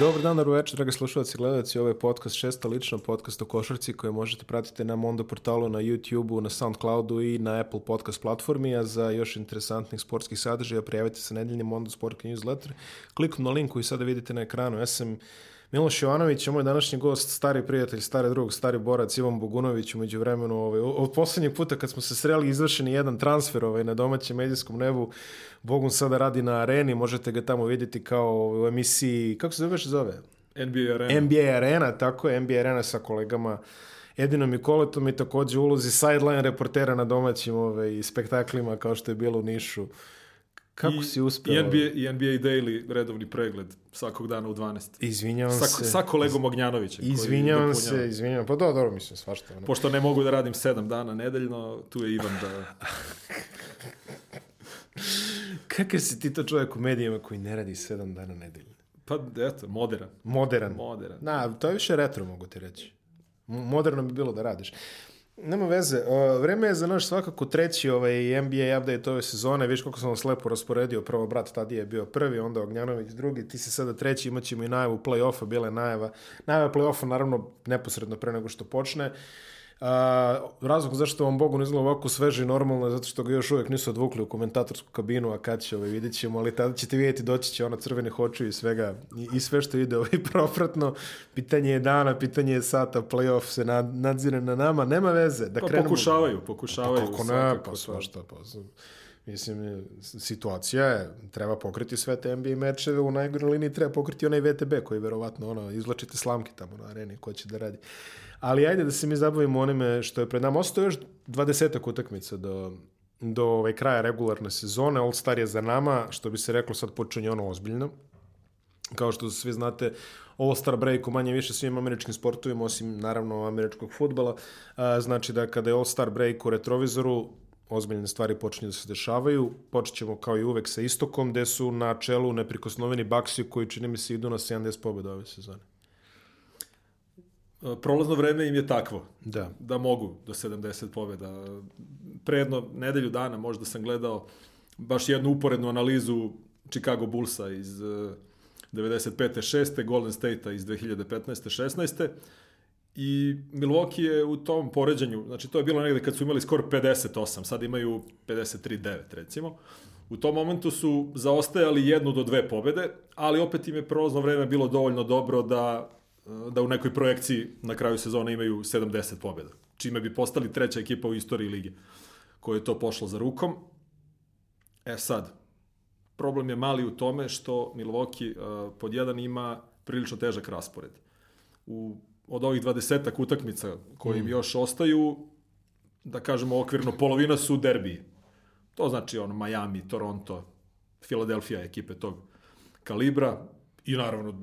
Dobar dan, dobro večer, dragi slušalci i gledalci. Ovo je podcast šesta lično, podcast o košarci koje možete pratiti na Mondo portalu, na YouTube-u, na Soundcloudu i na Apple podcast platformi, a za još interesantnih sportskih sadržaja prijavite se nedeljni Mondo Sport newsletter. Kliknu na link koji sada vidite na ekranu. Ja sam Miloš Jovanović je moj današnji gost, stari prijatelj, stari drug, stari borac Ivan Bogunović umeđu vremenu. Ovaj, od poslednjeg puta kad smo se sreli izvršen jedan transfer ovaj, na domaćem medijskom nebu. Bogun sada radi na areni, možete ga tamo vidjeti kao u emisiji, kako se zove zove? NBA Arena. NBA Arena, tako je, NBA Arena sa kolegama Edinom i Koletom i takođe ulozi sideline reportera na domaćim ovaj, spektaklima kao što je bilo u Nišu. Kako I, si uspeo? I NBA, I NBA Daily redovni pregled svakog dana u 12. Izvinjavam sa, se. Sa kolegom Ognjanovićem. Izvinjavam se, izvinjavam. Pa da, dobro, mislim, svašta. Ono. Pošto ne mogu da radim 7 dana nedeljno, tu je Ivan da... Kakav si ti to čovjek u medijima koji ne radi 7 dana nedeljno? Pa, eto, modern. Modern. Modern. Na, to je više retro, mogu ti reći. Moderno bi bilo da radiš. Nema veze. Vreme je za naš svakako treći ovaj NBA update ove sezone. Viš koliko sam vas lepo rasporedio. Prvo brat Tadije je bio prvi, onda Ognjanović drugi. Ti si sada treći, imat ćemo i najavu play-offa. Bila je najava. Najava play-offa naravno neposredno pre nego što počne. Uh, A, razlog zašto vam Bogu ne izgleda ovako sveže i normalno je zato što ga još uvijek nisu odvukli u komentatorsku kabinu, a kad će, ovaj, vidjet ćemo, ali tada ćete vidjeti, doći će ona crvene hoču i svega, i, i sve što ide ovaj propratno. Pitanje je dana, pitanje je sata, playoff se nad, nadzire na nama, nema veze. Da pa krenemo... pokušavaju, pokušavaju. Pa kako ne, pa svašta, pa Mislim, situacija je, treba pokriti sve te NBA mečeve, u najgore liniji treba pokriti onaj VTB koji verovatno ono, izlačite slamke tamo na areni, ko će da radi. Ali ajde da se mi zabavimo onime što je pred nama. Ostaje još 20 utakmica do, do ovaj kraja regularne sezone. All Star je za nama, što bi se reklo sad počinje ono ozbiljno. Kao što svi znate, All Star break u manje više svim američkim sportovima, osim naravno američkog futbala. Znači da kada je All Star break u retrovizoru, ozbiljne stvari počinju da se dešavaju. Počet ćemo kao i uvek sa istokom, gde su na čelu neprikosnoveni Baksi koji čini mi se idu na 70 pobjeda ove sezone. E, prolazno vreme im je takvo. Da. Da mogu do 70 pobjeda. Predno nedelju dana možda sam gledao baš jednu uporednu analizu Chicago Bullsa iz 95. 6. Golden State-a iz 2015. 16 i Milwaukee je u tom poređenju, znači to je bilo negde kad su imali skor 58, sad imaju 53-9 recimo. U tom momentu su zaostajali jednu do dve pobede, ali opet im je prolazno vreme bilo dovoljno dobro da, da u nekoj projekciji na kraju sezone imaju 70 pobeda. Čime bi postali treća ekipa u istoriji lige koja je to pošlo za rukom. E sad, problem je mali u tome što Milwaukee uh, pod jedan ima prilično težak raspored. U od ovih 20 utakmica koji im mm. još ostaju, da kažemo okvirno, polovina su derbiji. To znači ono Miami, Toronto, Filadelfija ekipe tog kalibra i naravno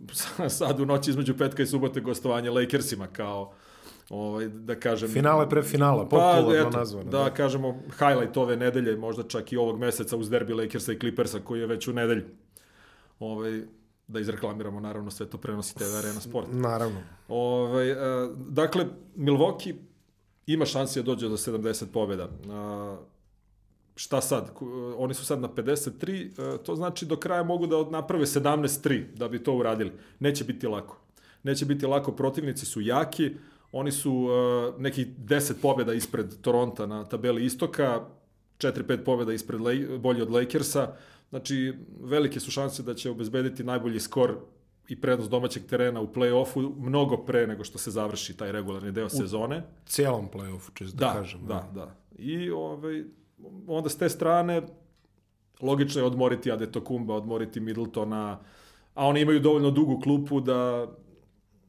sad u noći između petka i subote gostovanje Lakersima kao ovaj, da kažem... Finale pre finala, popularno pa, eto, nazvano. Da, da, kažemo, highlight ove nedelje, možda čak i ovog meseca uz derbi Lakersa i Clippersa koji je već u nedelji. Ovaj, da izreklamiramo, naravno, sve to prenosi TV Arena Sport. Naravno. Ovaj, a, dakle, Milwaukee ima šansi da dođe do 70 pobjeda. A, šta sad? Oni su sad na 53, to znači do kraja mogu da naprave 17-3 da bi to uradili. Neće biti lako. Neće biti lako, protivnici su jaki, oni su uh, nekih 10 pobjeda ispred Toronta na tabeli istoka, 4-5 pobjeda ispred bolji od Lakersa, Znači, velike su šanse da će obezbediti najbolji skor i prednost domaćeg terena u play-offu mnogo pre nego što se završi taj regularni deo u sezone. cijelom play-offu, čisto da, da kažem. Da, da. I ovaj, onda s te strane logično je odmoriti Adetokumba, odmoriti Middletona, a oni imaju dovoljno dugu klupu da,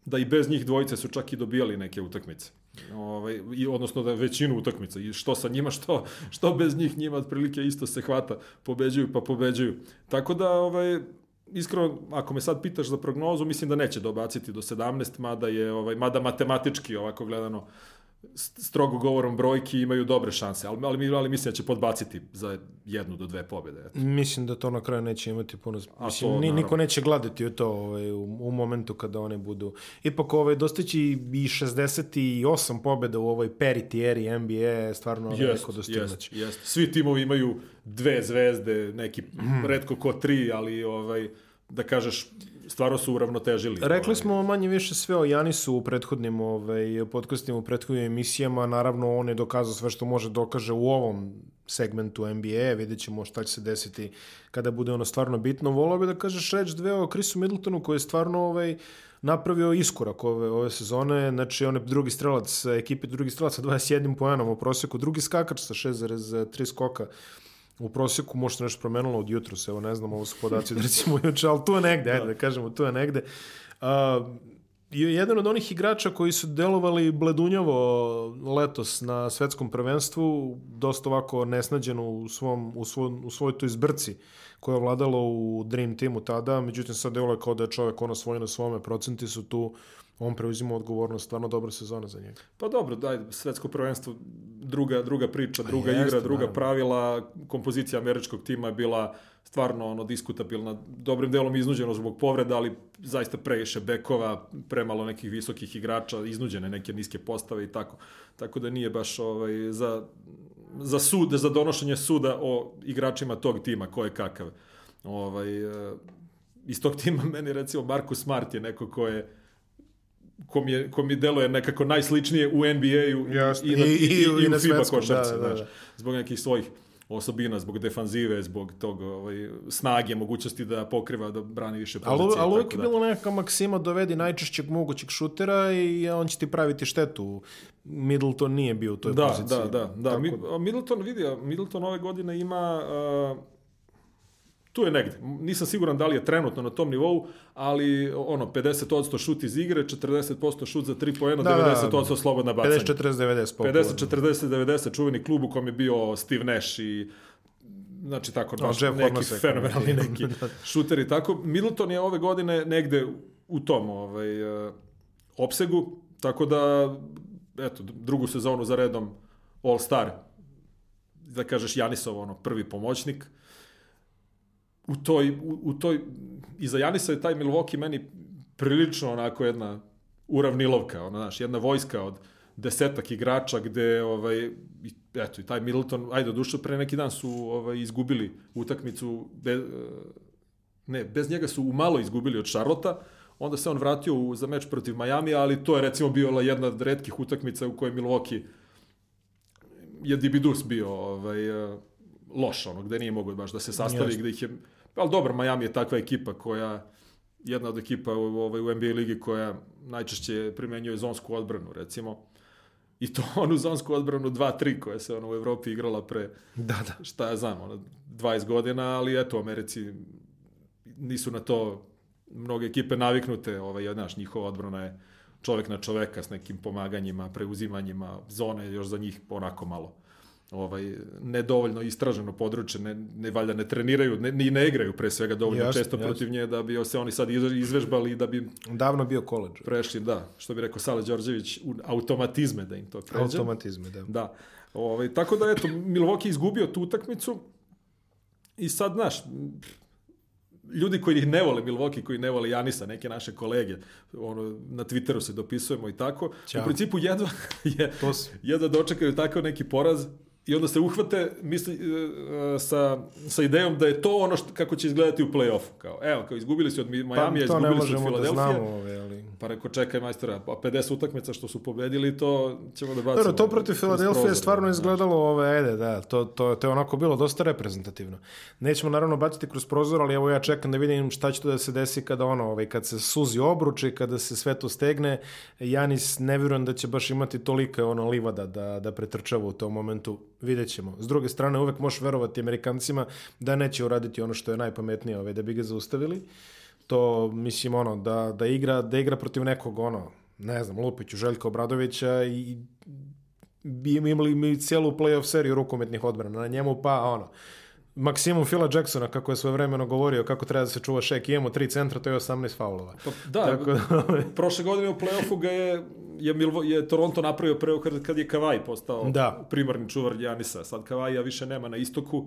da i bez njih dvojice su čak i dobijali neke utakmice. Ovaj, i, odnosno da većinu utakmica i što sa njima, što, što bez njih njima otprilike isto se hvata, pobeđuju pa pobeđuju. Tako da, ovaj, iskreno, ako me sad pitaš za prognozu, mislim da neće dobaciti do 17, mada je, ovaj, mada matematički ovako gledano, strogo govorom brojki imaju dobre šanse, ali, ali, ali mislim da će podbaciti za jednu do dve pobjede. Eto. Mislim da to na kraju neće imati puno... Mislim, to, ni, niko neće gledati u to ovaj, u, u, momentu kada one budu... Ipak ovaj, dostići i 68 pobjeda u ovoj peritijeri NBA stvarno yes, neko dostignuće. Yes, yes. Svi timovi imaju dve zvezde, neki mm. redko ko tri, ali ovaj, da kažeš, stvarno su uravnotežili. Rekli ovaj. smo manje više sve o Janisu u prethodnim ovaj, podcastima, u prethodnim emisijama. Naravno, on je dokazao sve što može dokaže u ovom segmentu NBA. Vidjet ćemo šta će se desiti kada bude ono stvarno bitno. Volao bi da kažeš reč dve o Chrisu Middletonu koji je stvarno ovaj, napravio iskorak ove, ove sezone. Znači, on je drugi strelac ekipe, drugi strelac sa 21 poenom u proseku, drugi skakač sa 6,3 skoka u prosjeku možda nešto promenilo od jutra, evo ne znam, ovo su podaci da recimo juče, ali tu je negde, ajde da kažemo, tu je negde. Uh, je jedan od onih igrača koji su delovali bledunjavo letos na svetskom prvenstvu, dosta ovako nesnađeno u, svom, u, svom, u svojoj toj zbrci koja je vladala u Dream Teamu tada, međutim sad deluje kao da je čovek ono svoj na svome, procenti su tu on preuzima odgovornost, stvarno dobra sezona za njega. Pa dobro, daj, svetsko prvenstvo, druga, druga priča, druga jeste, igra, druga naravno. pravila, kompozicija američkog tima je bila stvarno ono diskutabilna, dobrim delom iznuđeno zbog povreda, ali zaista previše bekova, premalo nekih visokih igrača, iznuđene neke niske postave i tako. Tako da nije baš ovaj, za, za sud, za donošenje suda o igračima tog tima, ko je kakav. Ovaj, eh, iz tog tima meni recimo Marcus Smart je neko ko je ko mi, je, ko mi deluje nekako najsličnije u NBA-u i, i, i, i, i na u FIBA košarci, da, da, znaš, da. zbog nekih svojih osobina, zbog defanzive, zbog tog ovaj, snage, mogućnosti da pokriva, da brani više pozicije. Ali, ali i uvijek je da. bilo neka maksima dovedi najčešćeg mogućeg šutera i on će ti praviti štetu. Middleton nije bio u toj Da, poziciji. da, da, da. Tako Mi, a Middleton, vidi, Middleton ove godine ima... Uh, tu je negde. Nisam siguran da li je trenutno na tom nivou, ali ono, 50% šut iz igre, 40% šut za 3 poena, Da, da, 90% slobodna bacanja. 50-40-90 popularno. 50, 40, 90, čuveni klub u kom je bio Steve Nash i znači tako, baš Jeff neki Hornacek, fenomenalni neki. neki šuter i tako. Middleton je ove godine negde u tom ovaj, uh, opsegu, tako da eto, drugu sezonu za redom All-Star, da kažeš Janisov, ono, prvi pomoćnik, u toj, u, u toj, iza Janisa je taj Milwaukee meni prilično onako jedna uravnilovka, ona, znaš, jedna vojska od desetak igrača gde, ovaj, eto, i taj Middleton, ajde, duše, pre neki dan su ovaj, izgubili utakmicu, be, ne, bez njega su u malo izgubili od Šarlota, onda se on vratio u, za meč protiv Majamija, ali to je recimo bila jedna od redkih utakmica u kojoj Milwaukee je Dibidus bio ovaj, eh, loš, ono, gde nije mogao baš da se sastavi, gde ih je... Ali dobro, Miami je takva ekipa koja, jedna od ekipa u, ovaj, u NBA ligi koja najčešće primenjuje zonsku odbranu, recimo. I to onu zonsku odbranu 2-3 koja se ono, u Evropi igrala pre, Da, da. šta ja znam, ono, 20 godina, ali eto, u Americi nisu na to mnoge ekipe naviknute, ovaj, znaš, njihova odbrana je čovek na čoveka s nekim pomaganjima, preuzimanjima, zone još za njih onako malo ovaj, nedovoljno istraženo područje, ne, ne valjda ne treniraju, ne, ni ne igraju pre svega dovoljno Jasno, često jasno. protiv nje da bi se oni sad izve- izvežbali i da bi Davno bio koleđ. prešli, da, što bi rekao Sale Đorđević, u automatizme da im to pređe. Automatizme, da. Da. Ovaj, tako da, eto, Milwaukee izgubio tu utakmicu i sad, znaš, ljudi koji ih ne vole Milwaukee, koji ne vole Janisa, neke naše kolege, ono, na Twitteru se dopisujemo i tako, Ćao. u principu jedva, je, jedva dočekaju takav neki poraz i onda se uhvate misli, e, e, sa, sa idejom da je to ono što, kako će izgledati u play-offu. Kao, evo, kao izgubili su od Mi- Pa to izgubili su od da Filadelfije. znamo, ove, ali... Pa rekao, čekaj majstora, pa 50 utakmica što su pobedili, to ćemo da bacimo. Dobro, to protiv Filadelfije je stvarno izgledalo, ove, ajde, da, to, to, to je onako bilo dosta reprezentativno. Nećemo naravno baciti kroz prozor, ali evo ja čekam da vidim šta će tu da se desi kada ono, ovaj, kad se suzi obruč i kada se sve to stegne, Janis ne vjerujem da će baš imati tolike ono livada da, da pretrčava u tom momentu, vidjet ćemo. S druge strane, uvek možeš verovati Amerikancima da neće uraditi ono što je najpametnije, ovaj, da bi ga zaustavili. To, mislim, ono, da, da, igra, da igra protiv nekog, ono, ne znam, Lupiću, Željka Obradovića i bi imali mi cijelu playoff seriju rukometnih odbrana na njemu, pa ono, maksimum Phila Jacksona, kako je svoje vremeno govorio, kako treba da se čuva šek, imamo tri centra, to je 18 faulova. Pa, da, Tako da, prošle godine u play-offu ga je, je, Milvo, je Toronto napravio preo kad, kad je Kavaj postao Da. primarni čuvar Janisa. Sad Kavaja više nema na istoku.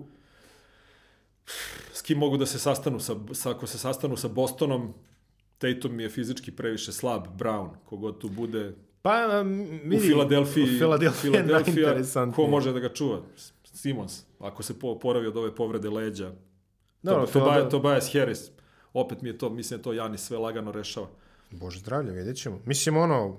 S kim mogu da se sastanu? Sa, sa, ako se sastanu sa Bostonom, Tatum je fizički previše slab, Brown, kogod tu bude pa, um, u Filadelfiji, u Filadelfiji Filadelfija, ko može da ga čuva? Simons, ako se po, poravi od ove povrede leđa. Dobro, Dobro, Filade- Tobias Harris, opet mi je to, mislim da to Janis sve lagano rešava. Bože zdravlje, vidjet ćemo. Mislim, ono,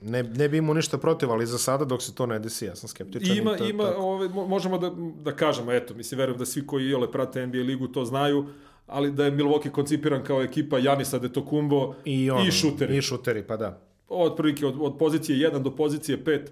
ne, ne bi imao ništa protiv, ali za sada dok se to ne desi, ja sam skeptičan. Ima, to, ima, ove, mo- možemo da, da kažemo, eto, mislim, verujem da svi koji iole prate NBA ligu to znaju, ali da je Milwaukee koncipiran kao ekipa Janisa Detokumbo I, ono, i šuteri. I šuteri, pa da. Od prilike od, od pozicije 1 do pozicije 5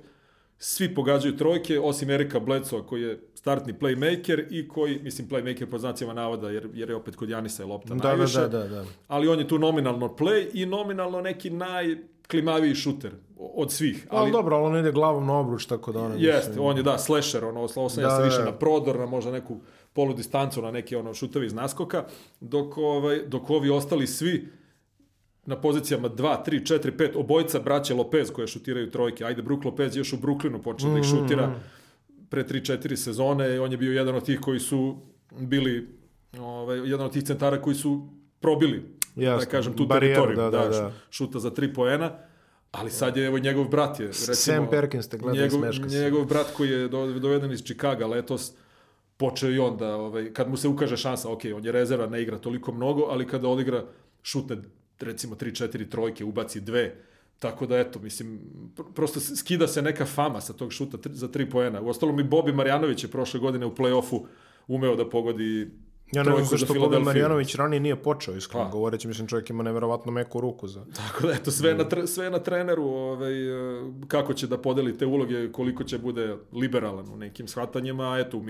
svi pogađaju trojke, osim Erika Bledsoa koji je startni playmaker i koji, mislim, playmaker po znacima navoda, jer, jer je opet kod Janisa je lopta Da, da, najviše. da, da, da. Ali on je tu nominalno play i nominalno neki najklimaviji šuter od svih. Ali, Ali, dobro, ali on ide glavom na obruč, tako da ono... Jeste, on je da, slasher, ono, oslanja Da, se da, više na prodor, na možda neku polu distancu, na neki ono šutevi iz naskoka, dok, ovaj, dok ovi ostali svi na pozicijama 2, 3, 4, 5, obojica braće Lopez koje šutiraju trojke. Ajde, Brook Lopez još u Brooklynu počeo da ih šutira pre 3, 4 sezone i on je bio jedan od tih koji su bili ovaj, jedan od tih centara koji su probili Jasno, da kažem tu barijeru, teritoriju da, da, da, da. šuta za 3 poena ali sad je evo njegov brat je recimo, Sam Perkins te gleda njegov, njegov brat koji je do- doveden iz Čikaga letos počeo i on da, ovaj, kad mu se ukaže šansa, ok, on je rezerva, ne igra toliko mnogo, ali kada odigra šutne recimo 3-4 trojke, ubaci dve, tako da eto, mislim, pr- prosto skida se neka fama sa tog šuta tri- za 3 poena. Uostalom i Bobi Marjanović je prošle godine u play-offu umeo da pogodi Ja ne znam zašto Filadelfiju. Marjanović ranije nije počeo, iskreno Pa. govoreći, mislim čovjek ima neverovatno meku ruku za... Tako da, eto, sve, na, tre, sve na treneru, ovaj, e, kako će da podeli te uloge, koliko će bude liberalan u nekim shvatanjima, a eto,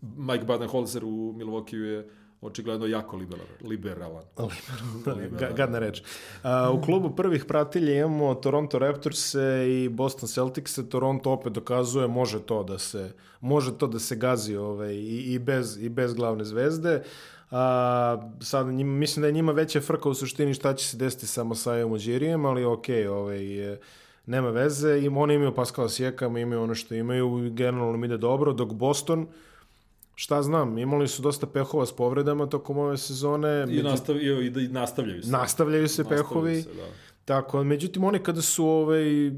Mike Badenholzer u Milwaukee je očigledno jako liberalan. liberalan. Ga- Gadna reč. A, u klubu prvih pratilja imamo Toronto Raptors i Boston Celtics. Toronto opet dokazuje može to da se može to da se gazi ovaj, i, i, bez, i bez glavne zvezde. A, sad, njima, mislim da je njima veća frka u suštini šta će se desiti sa Masajom Uđirijem, ali ok, ovaj, e, nema veze. Im, oni imaju Pascala Sijekama, imaju ono što imaju generalno im ide dobro, dok Boston Šta znam, imali su dosta pehova s povredama tokom ove sezone. I, nastav, i, i, da nastavljaju se. Nastavljaju se Nastavljaju pehovi. se, da. Tako, međutim, oni kada su, ovaj,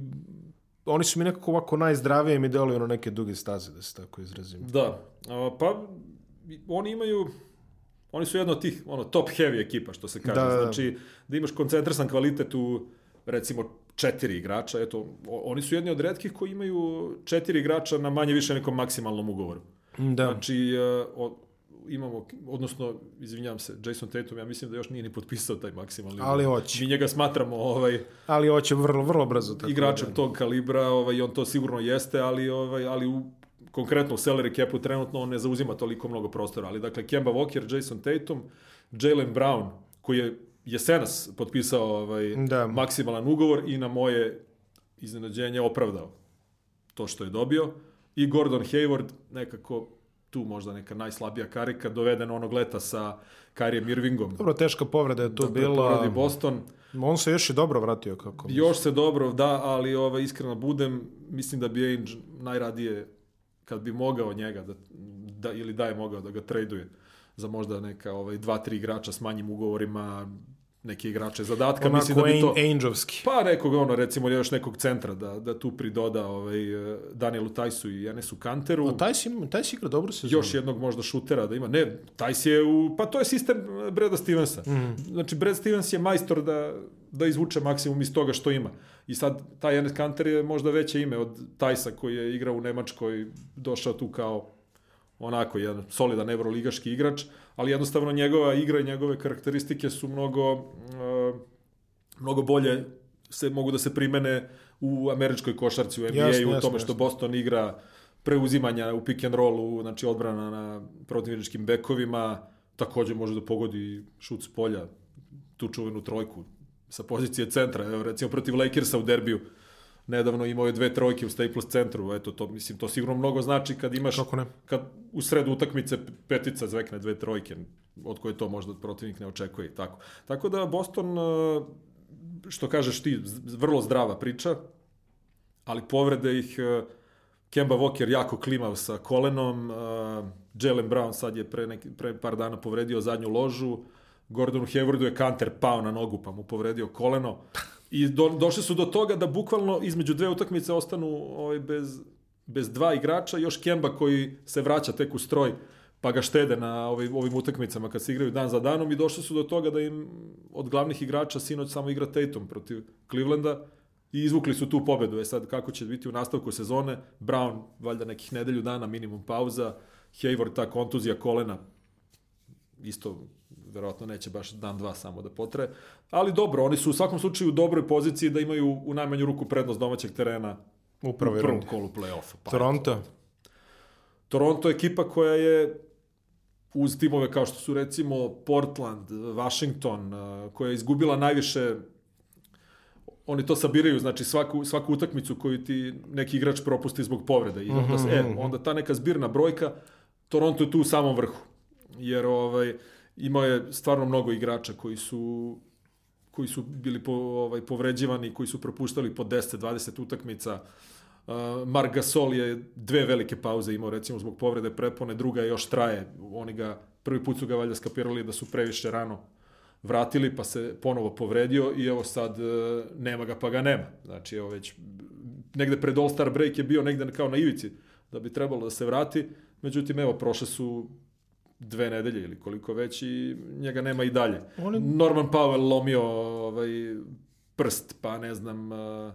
oni su mi nekako ovako najzdravije mi deluju na neke duge staze, da se tako izrazim. Da, a, pa oni imaju oni su jedna od tih ono top heavy ekipa što se kaže. Da, da. Znači da imaš koncentrasan kvalitet u recimo četiri igrača, eto oni su jedni od retkih koji imaju četiri igrača na manje više nekom maksimalnom ugovoru. Da, Znači e, o, imamo odnosno izvinjavam se Jason Tatum ja mislim da još nije ni potpisao taj maksimalni Ali hoće. Mi njega smatramo ovaj ali hoće vrlo, vrlo brzo. Tako igračem da. tog kalibra, ovaj, on to sigurno jeste, ali, ovaj, ali u konkretno u salary capu trenutno on ne zauzima toliko mnogo prostora. Ali dakle, Kemba Walker, Jason Tatum, Jalen Brown, koji je jesenas potpisao ovaj, Da. maksimalan ugovor i na moje iznenađenje opravdao to što je dobio. I Gordon Hayward, nekako tu možda neka najslabija karika, doveden onog leta sa Kyrie Irvingom. Dobro, teška povreda je to da bila. Boston. On se još i dobro vratio kako. Još se dobro, da, ali ovaj, iskreno budem, mislim da bi Ainge najradije, kad bi mogao njega, da, da, ili da je mogao da ga traduje za možda neka ovaj, dva, tri igrača s manjim ugovorima, neke igrače zadatka, Onako mislim da bi to... Aingeovski. Pa nekog, ono, recimo još nekog centra da, da tu pridoda ovaj, eh, Danielu Tajsu i Enesu Kanteru. A taj si, taj si igra dobro sezonu. još jednog možda šutera da ima. Ne, Tajs je u... Pa to je sistem eh, Breda Stevensa. Mm. Znači, Brad Stevens je majstor da, da izvuče maksimum iz toga što ima. I sad, taj Enes Kanter je možda veće ime od Tajsa koji je igrao u Nemačkoj, došao tu kao onako jedan solidan evroligaški igrač, ali jednostavno njegova igra i njegove karakteristike su mnogo uh, mnogo bolje se mogu da se primene u američkoj košarci, u NBA, Jasno, u tome što jasno. Boston igra preuzimanja u pick and rollu, znači odbrana na protivničkim bekovima, takođe može da pogodi šut s polja, tu čuvenu trojku sa pozicije centra, evo recimo protiv Lakersa u derbiju, nedavno imao je dve trojke u Staples centru, eto to mislim to sigurno mnogo znači kad imaš Kako ne? kad u sredu utakmice petica zvekne dve trojke od koje to možda protivnik ne očekuje i tako. Tako da Boston uh, što kažeš ti vrlo zdrava priča, ali povrede ih uh, Kemba Walker jako klimav sa kolenom, uh, Jalen Brown sad je pre, neki, pre par dana povredio zadnju ložu, Gordonu Haywardu je kanter pao na nogu pa mu povredio koleno i do, došli su do toga da bukvalno između dve utakmice ostanu ovaj, bez, bez dva igrača, još Kemba koji se vraća tek u stroj pa ga štede na ovim, ovim utakmicama kad se igraju dan za danom. I došli su do toga da im od glavnih igrača sinoć samo igra Tatum protiv Clevelanda. I izvukli su tu pobedu. E sad, kako će biti u nastavku sezone, Brown, valjda nekih nedelju dana, minimum pauza, Hayward, ta kontuzija kolena, isto verovatno neće baš dan, dva samo da potre. Ali dobro, oni su u svakom slučaju u dobroj poziciji da imaju u najmanju ruku prednost domaćeg terena u je prvom rundi. kolu play-offa. Pa Toronto. Toronto je ekipa koja je uz timove kao što su recimo Portland, Washington, koja je izgubila najviše oni to sabiraju, znači svaku, svaku utakmicu koju ti neki igrač propusti zbog povrede. I onda, se- e, onda ta neka zbirna brojka, Toronto je tu u samom vrhu. Jer ovaj, imao je stvarno mnogo igrača koji su koji su bili po, ovaj, povređivani, koji su propuštali po 10-20 utakmica. Uh, Mark Gasol je dve velike pauze imao recimo zbog povrede prepone, druga još traje. Oni ga, prvi put su ga valjda skapirali da su previše rano vratili, pa se ponovo povredio i evo sad uh, nema ga pa ga nema. Znači evo već negde pred All-Star break je bio negde kao na ivici da bi trebalo da se vrati, međutim evo prošle su dve nedelje ili koliko već i njega nema i dalje. Oni- Norman Powell lomio ovaj, prst, pa ne znam, uh,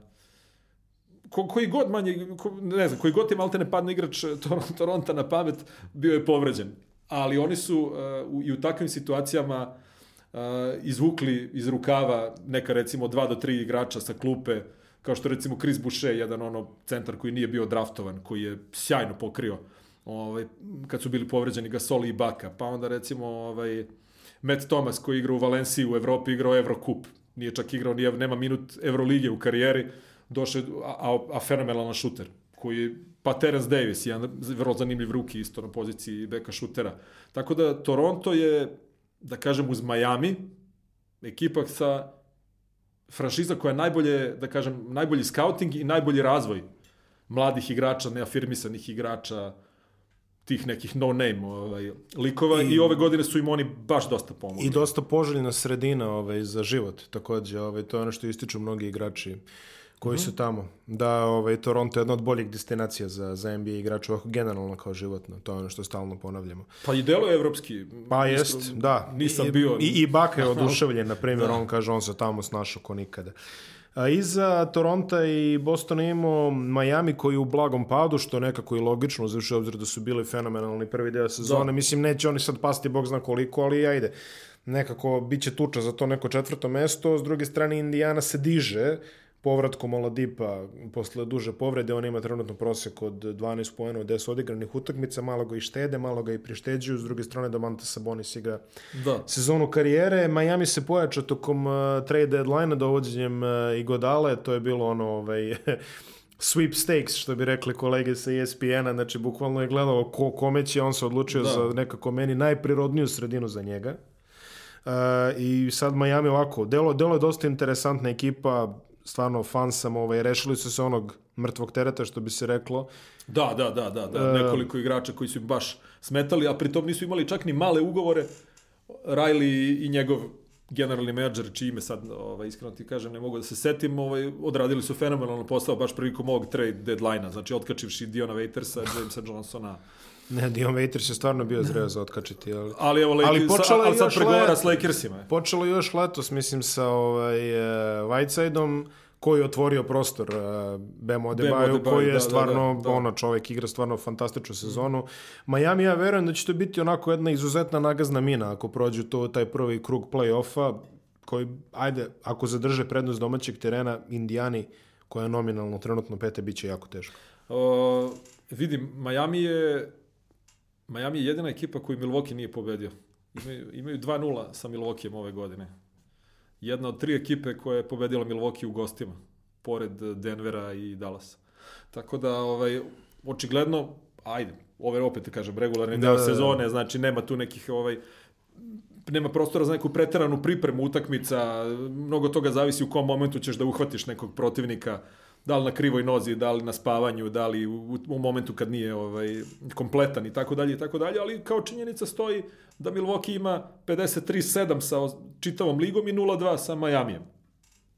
ko, koji god manje, ko, ne znam, koji god im alterne padne igrač eh, Tor- Toronta na pamet, bio je povređen. Ali oni su uh, u, i u takvim situacijama uh, izvukli iz rukava neka recimo dva do tri igrača sa klupe, kao što recimo Chris Boucher, jedan ono centar koji nije bio draftovan, koji je sjajno pokrio ovaj, kad su bili povređeni Gasoli i Baka. Pa onda recimo ovaj, Matt Thomas koji igra u Valenciji u Evropi, igrao Evrokup. Nije čak igrao, nije, nema minut Evrolige u karijeri, došao a, a, a fenomenalan šuter koji je, pa Terence Davis, jedan vrlo zanimljiv ruki isto na poziciji beka šutera. Tako da Toronto je, da kažem, uz Miami, ekipa sa franšiza koja je najbolje, da kažem, najbolji scouting i najbolji razvoj mladih igrača, neafirmisanih igrača, tih nekih no-name ovaj, likova I, I- ove godine su im oni baš dosta pomogli. I dosta poželjna sredina ovaj, za život, takođe. Ovaj, to je ono što ističu mnogi igrači koji su tamo. Da, ovaj, Toronto je jedna od boljih destinacija za, za NBA igrača, ovako generalno kao životno. To je ono što stalno ponavljamo. Pa i delo je evropski. Pa jest, da. Nisam I, bio... I, i Baka je oduševljen, na primjer, on kaže, on se tamo snašao ko nikada. A iza Toronta i Bostona imamo Miami koji je u blagom padu, što nekako i logično, zato obzir da su bili fenomenalni prvi deo sezone. Da. Mislim, neće oni sad pasti, bog zna koliko, ali ajde. Nekako bit će tuča za to neko četvrto mesto. S druge strane, Indijana se diže povratkom Oladipa posle duže povrede. On ima trenutno prosek od 12 poena od 10 odigranih utakmica. Malo ga i štede, malo ga i prišteđuju. S druge strane, Domantas Sabonis igra Da. sezonu karijere. Miami se pojača tokom uh, trade deadline dovođenjem uh, Igodale, to je bilo ono ovaj, sweepstakes, što bi rekli kolege sa ESPN-a, znači bukvalno je gledalo ko, kome će, on se odlučio Da. za nekako meni najprirodniju sredinu za njega. Uh, I sad Miami ovako, delo, delo je dosta interesantna ekipa, stvarno fan sam, ovaj, rešili su se onog mrtvog tereta, što bi se reklo. Da, da, da, da, da. Nekoliko igrača koji su im baš smetali, a pritom nisu imali čak ni male ugovore. Riley i njegov generalni menadžer, čije ime sad, ovaj, iskreno ti kažem, ne mogu da se setim, ovaj, odradili su fenomenalan posao baš prilikom ovog trade deadline-a, znači otkačivši Diona Waitersa, Jamesa Johnsona, Ne, Dion Waiters je stvarno bio zreo za otkačiti, ali... ali evo Lakers, Ali počela je ali sad još pregovara s Lakersima. Počelo je još letos, mislim, sa ovaj, uh, Whitesideom, koji je otvorio prostor uh, Bemo Adebayo, koji je da, da, stvarno, da, da. ono, čovek igra stvarno fantastičnu sezonu. Miami, ja verujem da će to biti onako jedna izuzetna nagazna mina ako prođu to, taj prvi krug play-offa, koji, ajde, ako zadrže prednost domaćeg terena, Indijani, koja je nominalno trenutno pete, bit će jako teško. Uh, vidim, Miami je Miami je jedina ekipa koju Milwaukee nije pobedio. Imaju, imaju 2-0 sa Milwaukeeom ove godine. Jedna od tri ekipe koja je pobedila Milwaukee u gostima, pored Denvera i Dallasa. Tako da, ovaj, očigledno, ajde, ove opet da kažem, regularni Da, deo da, da. sezone, znači nema tu nekih ovaj, nema prostora za neku preteranu pripremu utakmica, mnogo toga zavisi u kom momentu ćeš da uhvatiš nekog protivnika, da li na krivoj nozi, da li na spavanju, da li u, u momentu kad nije ovaj kompletan i tako dalje i tako dalje, ali kao činjenica stoji da Milwaukee ima 53-7 sa čitavom ligom i 0-2 sa Miamijem.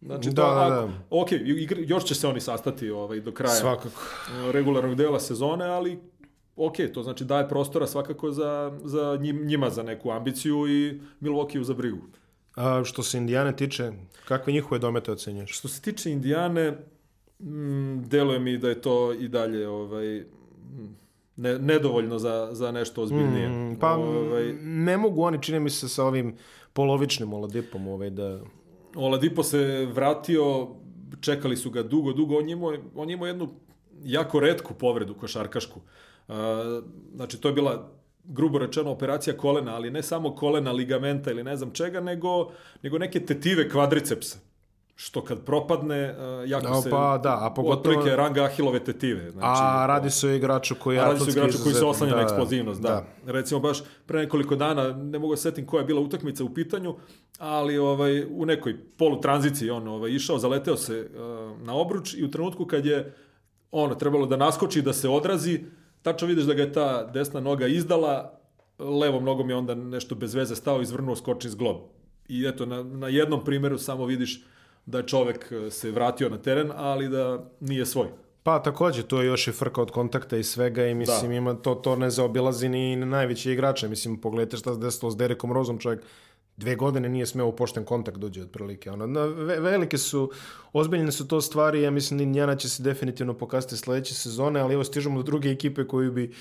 Znači, Da, to, da, da. ok, još će se oni sastati ovaj, do kraja Svakako. regularnog dela sezone, ali ok, to znači daje prostora svakako za, za njim- njima za neku ambiciju i Milwaukee za brigu. A što se Indijane tiče, kakve njihove domete ocenjuješ? Što se tiče Indijane, mm, deluje mi da je to i dalje ovaj, ne, nedovoljno za, za nešto ozbiljnije. Mm, pa ovaj, ne mogu oni, čini mi se, sa ovim polovičnim Oladipom ovaj, da... Oladipo se vratio, čekali su ga dugo, dugo. On je imao, on je imao jednu jako redku povredu košarkašku. Uh, znači, to je bila grubo rečeno operacija kolena, ali ne samo kolena, ligamenta ili ne znam čega, nego, nego neke tetive kvadricepsa. Što kad propadne, uh, jako No, se... pa da, a pogotovo- Otprilike ranga ahilove tetive. Znači, A radi se o igraču koji je a radi se o igraču koji se oslanja na da, eksplozivnost, da. Recimo baš pre nekoliko dana, ne mogu da se setim koja je bila utakmica u pitanju, ali ovaj u nekoj polutranziciji on ovaj išao, zaleteo se uh, na obruč i u trenutku kad je ono trebalo da naskoči da se odrazi, tačno vidiš da ga je ta desna noga izdala, levom nogom je onda nešto bez veze stao izvrnuo skočni zglob. I eto, na, na jednom primjeru samo vidiš da je čovek eh, se vratio na teren, ali da nije svoj. Pa takođe, to je još i frka od kontakta i svega i mislim Da. ima to, to ne zaobilazi ni najveći igrače. Mislim, pogledajte šta se desilo s Derekom Rozom, čovjek dve godine nije smeo u pošten kontakt dođe otprilike. Ono, na, ve, velike su, ozbiljne su to stvari, ja mislim Indiana će se definitivno pokazati sledeće sezone, ali evo stižemo do druge ekipe koju bi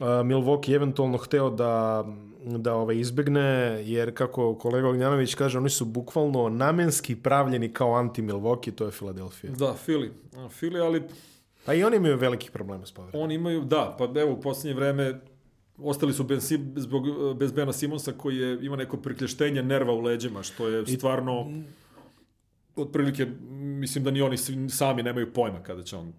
Milwaukee eventualno hteo da, da ovaj, izbegne, jer kako kolega Ognjanović kaže, oni su bukvalno namenski pravljeni kao anti-Milwaukee, to je Filadelfija. Da, Fili. Fili, ali Pa i oni imaju velikih problema s povredom. Oni imaju, da, pa evo u poslednje vreme ostali su Sim- zbog, bez Bena Simonsa koji je, ima neko prikleštenje nerva u leđima, što je stvarno otprilike, mislim da ni oni sami nemaju pojma kada će on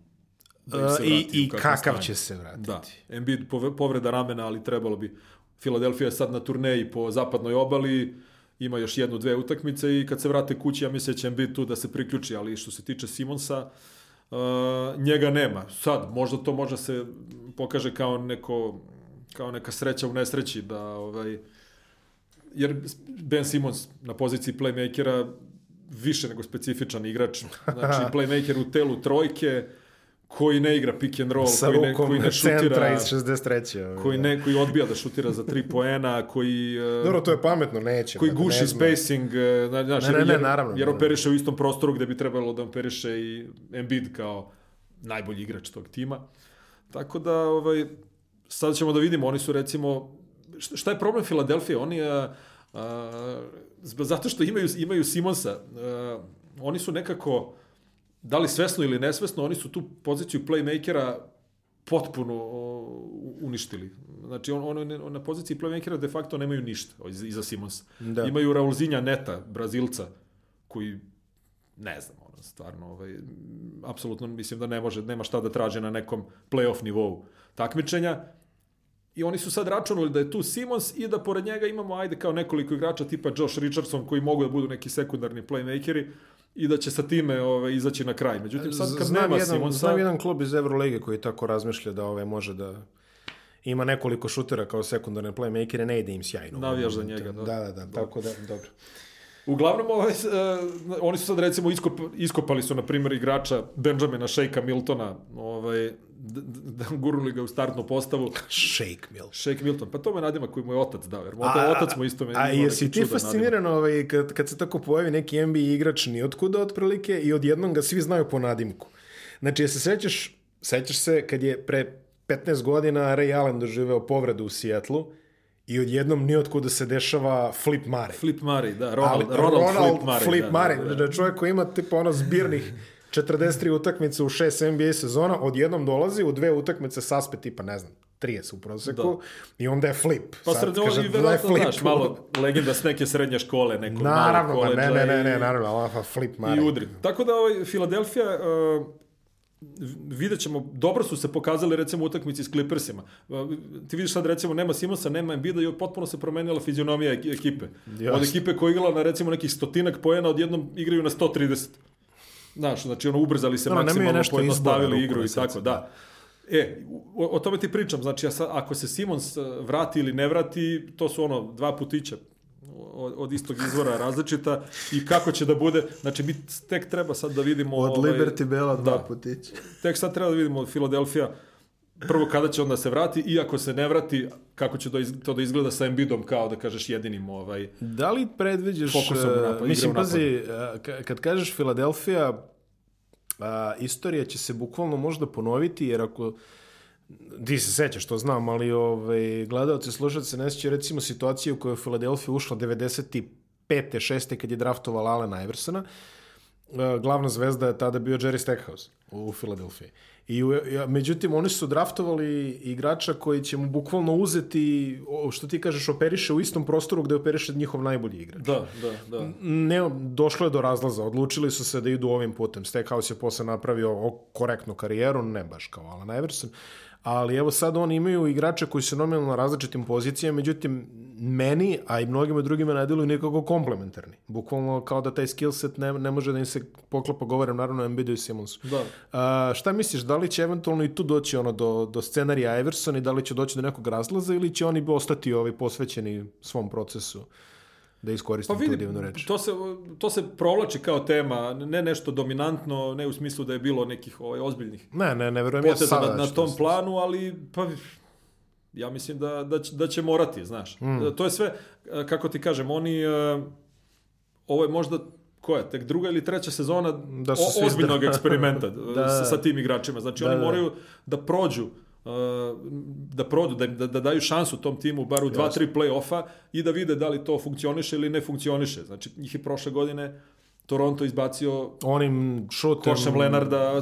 da im se I, vrati i kakvo kakav stanje. će se vratiti. Da, Embiid povreda ramena, ali trebalo bi. Filadelfija je sad na turneji po zapadnoj obali, ima još jednu, dve utakmice i kad se vrate kući, ja mislim da će Embiid tu da se priključi, ali što se tiče Simonsa, uh, njega nema. Sad, možda to može se pokaže kao neko kao neka sreća u nesreći da ovaj jer Ben Simmons na poziciji playmakera više nego specifičan igrač. Znači playmaker u telu trojke koji ne igra pick and roll, Sa koji ne, koji ne šutira, iz 63. ovaj, koji, da. ne, koji odbija da šutira za tri poena, koji... uh, Dobro, to je pametno, neće. koji guši ne spacing, e, zna- znaš, Ne, ne, jer, ne, jer- naravno, jer operiše u istom prostoru gde bi trebalo da operiše i Embiid kao najbolji igrač tog tima. Tako da, ovaj, sad ćemo da vidimo, oni su recimo, šta je problem Filadelfije? Oni, a, a, zb- zato što imaju, imaju Simonsa, a, oni su nekako, da li svesno ili nesvesno, oni su tu poziciju playmakera potpuno uništili. Znači, on, on, on na poziciji playmakera de facto nemaju ništa iz- iza Simonsa. Da. Imaju Raulzinja Neta, Brazilca, koji ne znam, ono, stvarno, ovaj, apsolutno mislim da ne može, nema šta da traže na nekom playoff nivou takmičenja. I oni su sad računali da je tu Simons i da pored njega imamo, ajde, kao nekoliko igrača tipa Josh Richardson koji mogu da budu neki sekundarni playmakeri i da će sa time ovaj, izaći na kraj. Međutim, sad kad znam nema jedan, Simonsa... Znam jedan klub iz Evrolige koji tako razmišlja da ove može da ima nekoliko šutera kao sekundarne playmakere, ne ide im sjajno. Navijaš za njega, da. Da, da, da, tako da, dobro. Uglavnom, ovaj, uh, oni su sad recimo iskop, iskopali su, na primjer, igrača Benjamina Shakea Miltona, ovaj, d- d- d- gurnuli ga u startnu postavu. Shake Mill. Shake Milton, pa to me nadima koji mu je otac dao, jer mu je otac mu isto me a jesi ti fasciniran ovaj, kad, kad se tako pojavi neki NBA igrač nijotkuda otprilike i odjednom ga svi znaju po nadimku. Znači, jesi sećaš, sećaš se kad je pre 15 godina Ray Allen doživeo povredu u Sijetlu i odjednom nijotkuda se dešava Flip Mare. Flip Murray, da, Ali Ronald, Ronald, Flip Murray. Flip da, da, da, da. da, čovjek koji ima tipa ono zbirnih 43 utakmice u šest NBA sezona, odjednom dolazi u dve utakmice saspe tipa, ne znam, 30 u proseku i onda je flip. Pa Sad sred ovo kaže, i "Daj verovatno, flip." znaš, malo legenda s neke srednje škole, nekog Naravno, pa ne, koledža ne, ne, ne, i- naravno, ali flip i Murray. udri. Tako da ovaj, Filadelfija, uh, vidjet ćemo, dobro su se pokazali recimo utakmici s Clippersima. Uh, ti vidiš sad recimo nema Simonsa, nema Embida i potpuno se promenila fizionomija ek- ekipe. Jasno. Od ekipe koja je igrala na recimo nekih stotinak pojena, odjednom igraju na 130. Znaš, znači ono ubrzali se nemaju maksimalno, pojednostavili igru i tako, srcu, da. E, o, o tome ti pričam, znači ako se Simons uh, vrati ili ne vrati, to su ono dva putića od, od istog izvora različita i kako će da bude, znači mi tek treba sad da vidimo Od ovaj, Liberty Bella dva da. putića. tek sad treba da vidimo od Filadelfija prvo kada će onda se vrati i ako se ne vrati, kako će to, da izgleda sa Embiidom kao da kažeš jedinim ovaj... Da li predviđaš... Fokusom u napad, mislim, pazi, ka- kad kažeš Filadelfija, a, istorija će se bukvalno možda ponoviti, jer ako ti se sećaš, to znam, ali ovaj, gledalci, slušalci ne sjećaju recimo situacije u kojoj je Filadelfija ušla 95. 6. kad je draftovala Alena Iversona, Uh, glavna zvezda je tada bio Jerry Stackhouse u Filadelfiji. I, međutim, oni su draftovali igrača koji će mu bukvalno uzeti, što ti kažeš, operiše u istom prostoru gde operiše njihov najbolji igrač. Da, da, da. Ne, došlo je do razlaza, odlučili su se da idu ovim putem. Stackhouse je posle napravio korektnu karijeru, ne baš kao Alan Iverson, ali evo sad oni imaju igrače koji su nominalno na različitim pozicijama, međutim, meni, a i mnogima drugima ne deluju nikako komplementarni. Bukvalno kao da taj skill set ne, ne može da im se poklapa, govorim naravno o Embiidu i Simonsu. Da. A, šta misliš, da li će eventualno i tu doći ono do, do scenarija Iverson i da li će doći do nekog razlaza ili će oni ostati ovaj, posvećeni svom procesu da iskoristim Pa tu vidi, divnu reč? to se, to se provlači kao tema, ne nešto dominantno, ne u smislu da je bilo nekih ovaj, ozbiljnih Ne, ne, ne verujem ja sada. na, na tom planu, ali pa ja mislim da, da, će, da će morati, znaš. Mm. To je sve, e, kako ti kažem, oni, e, ovo je možda koja, tek druga ili treća sezona Da su o- ozbiljnog zdravi. eksperimenta Da. sa, sa tim igračima. Znači Da, oni da. moraju da prođu e, da prođu, da, da, da daju šansu tom timu bar u dva, tri play-offa i da vide da li to funkcioniše ili ne funkcioniše. Znači, njih je prošle godine Toronto izbacio Onim šutem... Košem Lenarda,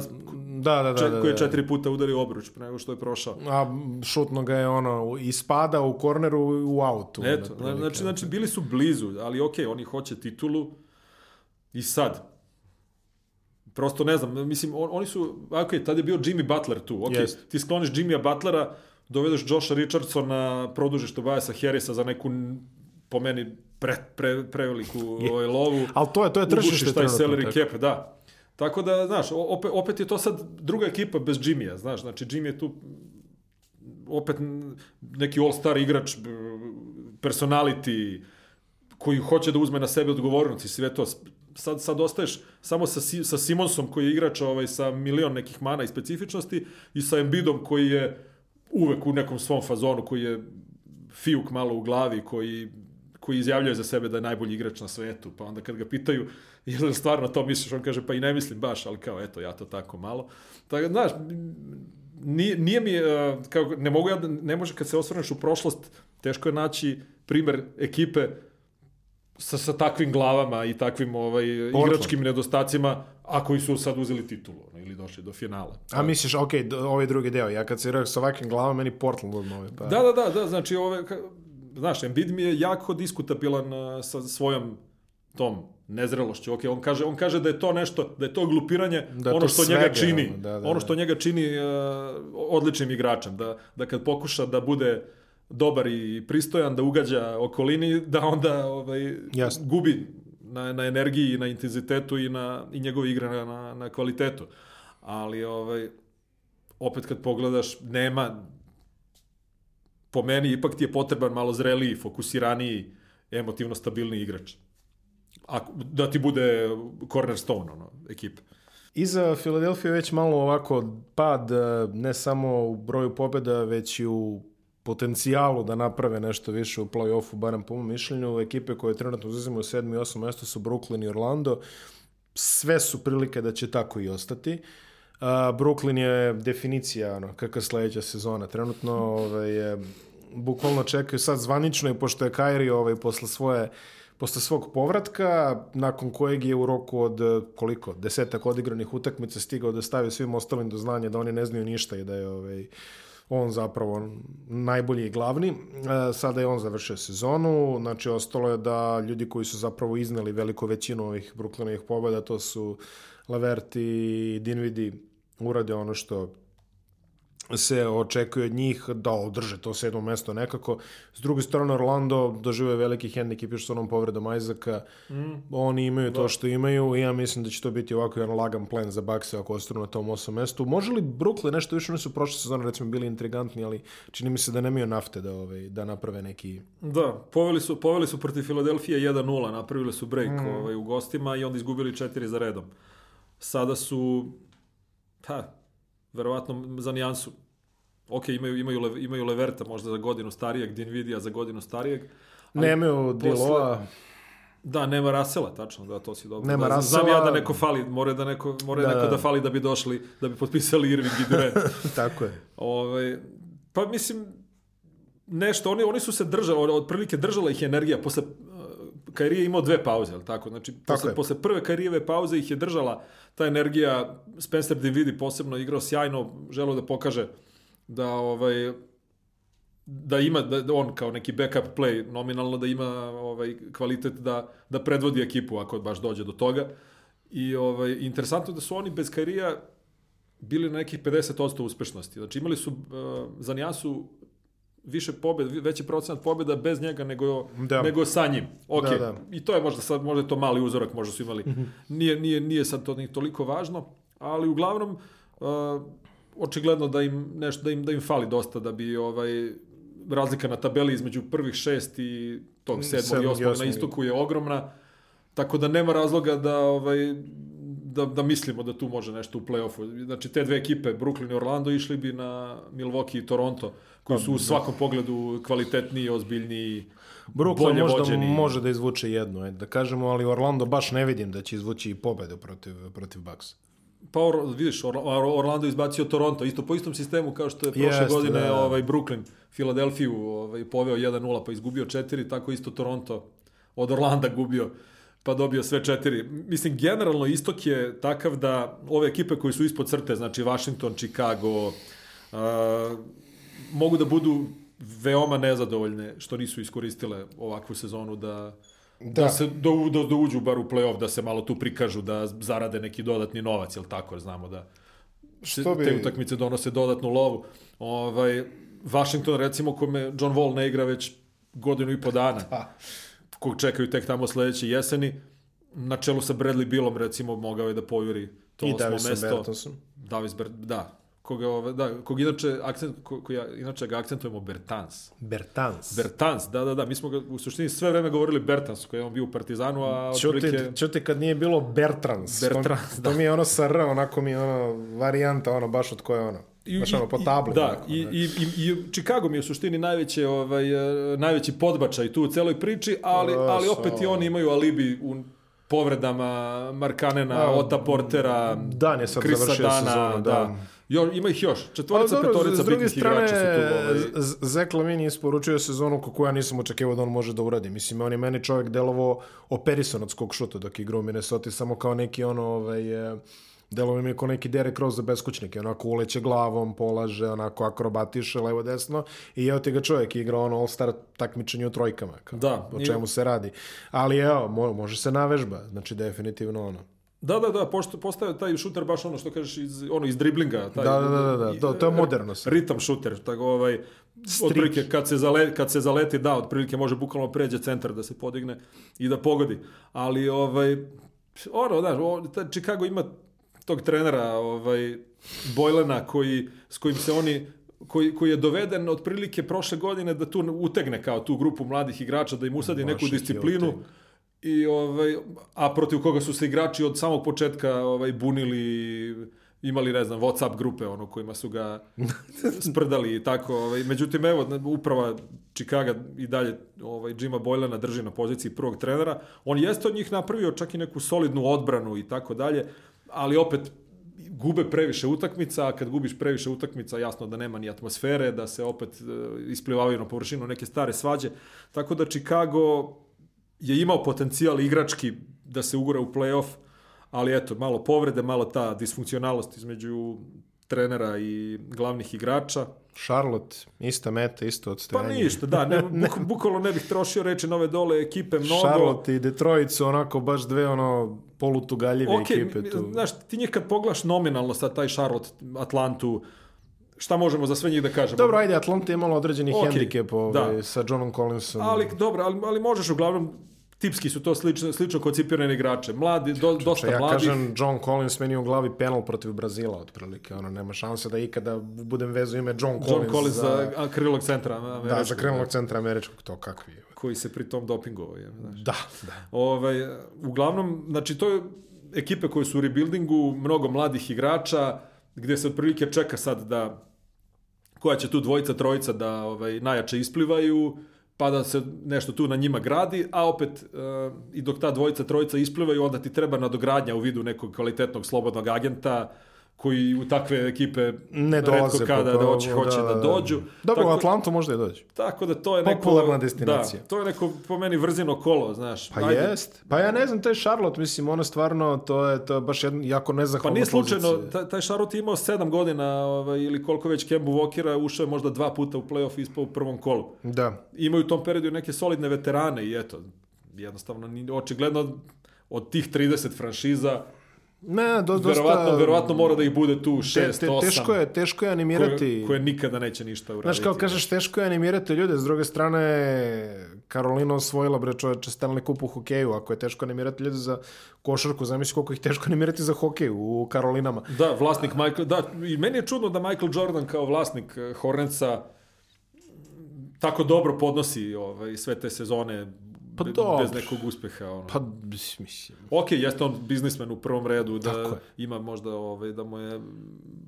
Da, da, da. da, koji je da. četiri puta udario obruč pre nego što je prošao. A šutno ga je ono, ispada u korneru u autu. Eto, znači, znači bili su blizu, ali okej, oni hoće titulu i sad. Prosto ne znam, mislim, on, oni su, ok, tad je bio Jimmy Butler tu, ok, Jest. ti skloniš Jimmya Butlera, dovedeš Josha Richardsona, produžiš Tobiasa Harrisa za neku, po meni, pre, pre, preveliku ovaj, lovu. Ali to je, to je tržište taj salary tako. cap, da. Tako da, znaš, opet, opet je to sad druga ekipa bez Jimmya, znaš, znači Jimmy je tu opet neki all-star igrač, personality, koji hoće da uzme na sebe odgovornost i sve to. Sad, sad ostaješ samo sa, sa Simonsom koji je igrač ovaj, sa milion nekih mana i specifičnosti i sa Embiidom koji je uvek u nekom svom fazonu, koji je fijuk malo u glavi, koji koji izjavljuje za sebe da je najbolji igrač na svetu, pa onda kad ga pitaju je li stvarno to misliš, on kaže pa i ne mislim baš, ali kao eto ja to tako malo. Tako da, znaš, nije, nije mi, uh, kao, ne mogu ja, da- ne može kad se osvrneš u prošlost, teško je naći primer ekipe sa, sa takvim glavama i takvim ovaj, igračkim nedostacima, a koji su sad uzeli titulu ili došli do finala. A misliš, ok, ovaj drugi deo, ja kad se rekao sa ovakvim glavama, meni Portland odmah ovaj, pa... Da, da, da, da, znači ove, ka- znaš, Embiid mi je jako diskutabilan a, sa svojom tom nezrelošću. Okay, on kaže on kaže da je to nešto, da je to glupiranje, Da ono to što sve njega čini, generalno, da, da, ono da. što njega čini uh, odličnim igračem, da da kad pokuša da bude dobar i pristojan, da ugađa okolini, da onda ovaj Jasno. gubi na, na energiji i na intenzitetu i na i njegove igre na, na kvalitetu. Ali ovaj opet kad pogledaš nema po meni ipak ti je potreban malo zreliji, fokusiraniji, emotivno stabilniji igrač. Ako, da ti bude cornerstone ono, ekipe. Iza Filadelfije već malo ovako pad, eh, ne samo u broju pobjeda, već i u potencijalu da naprave nešto više u play-offu, barem po mom mišljenju. Ekipe koje trenutno uzimaju 7. i 8. mesto su Brooklyn i Orlando. Sve su prilike da će tako i ostati. Uh, Brooklyn je definicija ono, kakva sledeća sezona. Trenutno ovaj, je, bukvalno čekaju sad zvanično i pošto je Kyrie ovaj, posle svoje posle svog povratka, nakon kojeg je u roku od koliko, desetak odigranih utakmica stigao da stavi svim ostalim do znanja da oni ne znaju ništa i da je ovaj, on zapravo najbolji i glavni. Sada je on završio sezonu, znači ostalo je da ljudi koji su zapravo izneli veliku većinu ovih Brooklynovih pobjeda, to su Lavert i Dinvidi urade ono što se očekuje od njih da održe to sedmo mesto nekako. S druge strane, Orlando doživuje veliki hendikep još s onom povredom Isaaca. Mm. Oni imaju to što imaju i ja mislim da će to biti ovako jedan lagan plan za Bakse ako ostanu na tom osam mestu. Može li Brooklyn nešto više? Oni su prošle sezone recimo bili intrigantni, ali čini mi se da nemaju nafte da, ovaj, da naprave neki... Da, poveli su, poveli su protiv Filadelfije 1-0, napravili su break mm. ovaj, u gostima i onda izgubili 4 za redom. Sada su, pa, verovatno za nijansu ok, imaju, imaju, Le- imaju Leverta možda za godinu starijeg, Dinvidija za godinu starijeg. Nemaju Diloa, Da, nema Rasela, tačno, da, to si dobro. Nema da, Znam Russella. ja da neko fali, mora da neko, mora Da, neko da. fali da bi došli, da bi potpisali Irving i Durant. tako je. Ovaj, pa mislim, nešto, oni, oni su se držali, otprilike držala ih energija, posle Kairije je imao dve pauze, jel tako? Znači, posle, je. posle prve Kairijeve pauze ih je držala ta energija, Spencer Dinwiddie posebno igrao sjajno, želeo da pokaže da ovaj da ima da da on kao neki backup play nominalno da ima ovaj kvalitet da da predvodi ekipu ako baš dođe do toga. I ovaj interesantno da su oni bez Kairija bili na nekih 50% uspešnosti. Znači imali su uh, za Nijasu više pobjeda, veći procenat pobjeda bez njega nego, Da. nego sa njim. Ok, Da, da. i to je možda sad, možda je to mali uzorak, možda su imali. Nije, nije, nije sad to ni toliko važno, ali uglavnom uh, očigledno da im nešto da im da im fali dosta da bi ovaj razlika na tabeli između prvih šest i tog sedmog i sedmog i osmog na istoku je ogromna. Tako da nema razloga da ovaj da, da mislimo da tu može nešto u play-offu. Znači, te dve ekipe, Brooklyn i Orlando, išli bi na Milwaukee i Toronto, koji su u svakom pogledu kvalitetniji, ozbiljniji, Brooklyn bolje možda vođeni. može da izvuče jednu, ajde da kažemo, ali Orlando baš ne vidim da će izvući i pobedu protiv, protiv Bucks. Pa Or, vidiš, Or, Or- Orlando izbacio Toronto, isto po istom sistemu kao što je prošle Jeste, godine da. ovaj Brooklyn Filadelfiju ovaj, poveo 1-0 pa izgubio 4, tako isto Toronto od Orlanda gubio pa dobio sve četiri. Mislim, generalno istok je takav da ove ekipe koji su ispod crte, znači Washington, Chicago, a, mogu da budu veoma nezadovoljne što nisu iskoristile ovakvu sezonu da da, Da. se da, u- da, da uđu bar u play-off, da se malo tu prikažu, da zarade neki dodatni novac, jel tako, jer znamo da Što bi- te utakmice donose dodatnu lovu. Ovaj, Washington, recimo, kome John Wall ne igra već godinu i po dana, Pa, kog čekaju tek tamo sledeće jeseni, na čelu sa Bradley Billom, recimo, mogao je da pojuri to I osmo Davison mesto. Bertonson. Davis Ber, da. Koga, ove, da, kog inače, akcent, ko, ko ja, inače ga akcentujemo Bertans. Bertans. Bertans, da, da, da. Mi smo ga u suštini sve vreme govorili Bertans, koji je on bio u Partizanu, a Čuti, otprilike... čuti kad nije bilo Bertrans. Bertrans, to, to mi je ono sa R, onako mi je ono varijanta, ono baš od koje ono. Baš ono po tabli. da, onako, i, i, i, i Chicago mi je u suštini najveće, ovaj, eh, najveći podbačaj tu u celoj priči, ali, O, ali opet so. i oni imaju alibi u povredama Markanena, A, Ota Portera, Dan je sad Chrisa završio Dana, sezonu, da. da. Jo, ima ih još. Četvorica, Ali dobro, petorica bitnih strane, igrača su tu. Ovaj, Z- Zach Lavin je isporučio sezonu kako ja nisam očekivao da on može da uradi. Mislim, on je meni čovjek delovo operisan od skog šuta dok je igrao u Minnesota samo kao neki ono, ovaj, e, delovo mi je kao neki Derek Rose za beskućnike. Onako uleće glavom, polaže, onako akrobatiše levo desno i evo ti ga čovjek igra ono all-star takmičenje u trojkama. Kao, Da, o i- čemu se radi. Ali evo, mo- može se navežba. Znači, definitivno ono. Da, da, da, pošto postaje taj šuter baš ono što kažeš iz, ono, iz driblinga. Taj, Da, da, da, da, to- to je moderno. Ritam šuter, tako ovaj, otprilike kad se, zale, kad se zaleti, da, otprilike može bukvalno pređe centar da se podigne i da pogodi. Ali, ovaj, ono, da, Chicago ima tog trenera, ovaj, Bojlena, koji, s kojim se oni koji, koji je doveden otprilike prošle godine da tu utegne kao tu grupu mladih igrača, da im usadi Baš neku disciplinu. I ovaj a protiv koga su se igrači od samog početka ovaj bunili imali ne znam WhatsApp grupe ono kojima su ga sprdali i tako ovaj. Međutim evo uprava Chicago i dalje ovaj Jima Boylana drži na poziciji prvog trenera. On jeste od njih napravio čak i neku solidnu odbranu i tako dalje ali opet gube previše utakmica, a kad gubiš previše utakmica, jasno da nema ni atmosfere, da se opet e, isplivavaju na površinu neke stare svađe. Tako da Chicago je imao potencijal igrački da se ugura u play-off, ali eto, malo povrede, malo ta disfunkcionalnost između trenera i glavnih igrača. Charlotte, ista meta, isto Pa odstojanje. ništa, da, ne, buk, bukvalno ne bih trošio reči na ove dole ekipe mnogo. Charlotte i Detroit su onako baš dve ono polutugaljive Ok, ekipe tu. znaš, ti njih kad poglaš nominalno sad taj Charlotte, Atlantu, šta možemo za sve njih da kažemo? Dobro, ajde, Atlanta je imala određeni Ok, hendikep ovaj, da. sa Johnom Collinsom. Ali, dobro, ali, ali možeš uglavnom, tipski su to slično, slično koncipirane igrače. Mladi, do, dosta Znači, ja mladih. kažem, John Collins meni u glavi penal protiv Brazila, otprilike. Ono, nema šanse da ikada budem vezu ime John Collins, John Collins za, za krilog centra da, američkog, za krenulog centra američkog, to kakvi je. koji se pri tom dopingovao. Je, znaš. Da, da. Ovaj, uglavnom, znači to je ekipe koje su u rebuildingu, mnogo mladih igrača, gde se otprilike čeka sad da koja će tu dvojica, trojica da ovaj, najjače isplivaju, pa da se nešto tu na njima gradi, a opet uh, i dok ta dvojica, trojica isplivaju, onda ti treba nadogradnja u vidu nekog kvalitetnog slobodnog agenta, koji u takve ekipe Ne dolaze. kada po- da hoće, hoće da, dođu. Dobro, u Tako- Atlantu možda i dođu. Tako da to je neko... Popularna destinacija. Da, to je neko po meni vrzino kolo, znaš. Pa Ajde. jest. Pa ja ne znam, to je Charlotte, mislim, ona stvarno, to je, to je baš jedno, jako Pa nezahvalna nije slučajno, taj, taj Charlotte je imao sedam godina ovaj, ili koliko već Kembu Walkera, ušao je možda dva puta u playoff i ispao u prvom kolu. Da. Imaju u tom periodu neke solidne veterane i eto, jednostavno, očigledno od tih 30 franšiza, Ne, do, dosta... verovatno, verovatno mora da ih bude tu te, 6, te, 8, teško je, teško je animirati... koje, koje nikada neće ništa uraditi. Znaš, kao kažeš, teško je animirati ljude, s druge strane, Karolina osvojila, bre, čoveče, Stanley Cup u hokeju, ako je teško animirati ljude za košarku, zamisli koliko ih teško animirati za hokej u Karolinama. Da, vlasnik Michael, da, i meni je čudno da Michael Jordan kao vlasnik eh, Hornetsa tako dobro podnosi ovaj, sve te sezone Pa be- dobro. bez nekog uspeha. Ono. Pa, mislim, Ok, jeste on biznismen u prvom redu, da Tako je. ima možda ovaj, da mu je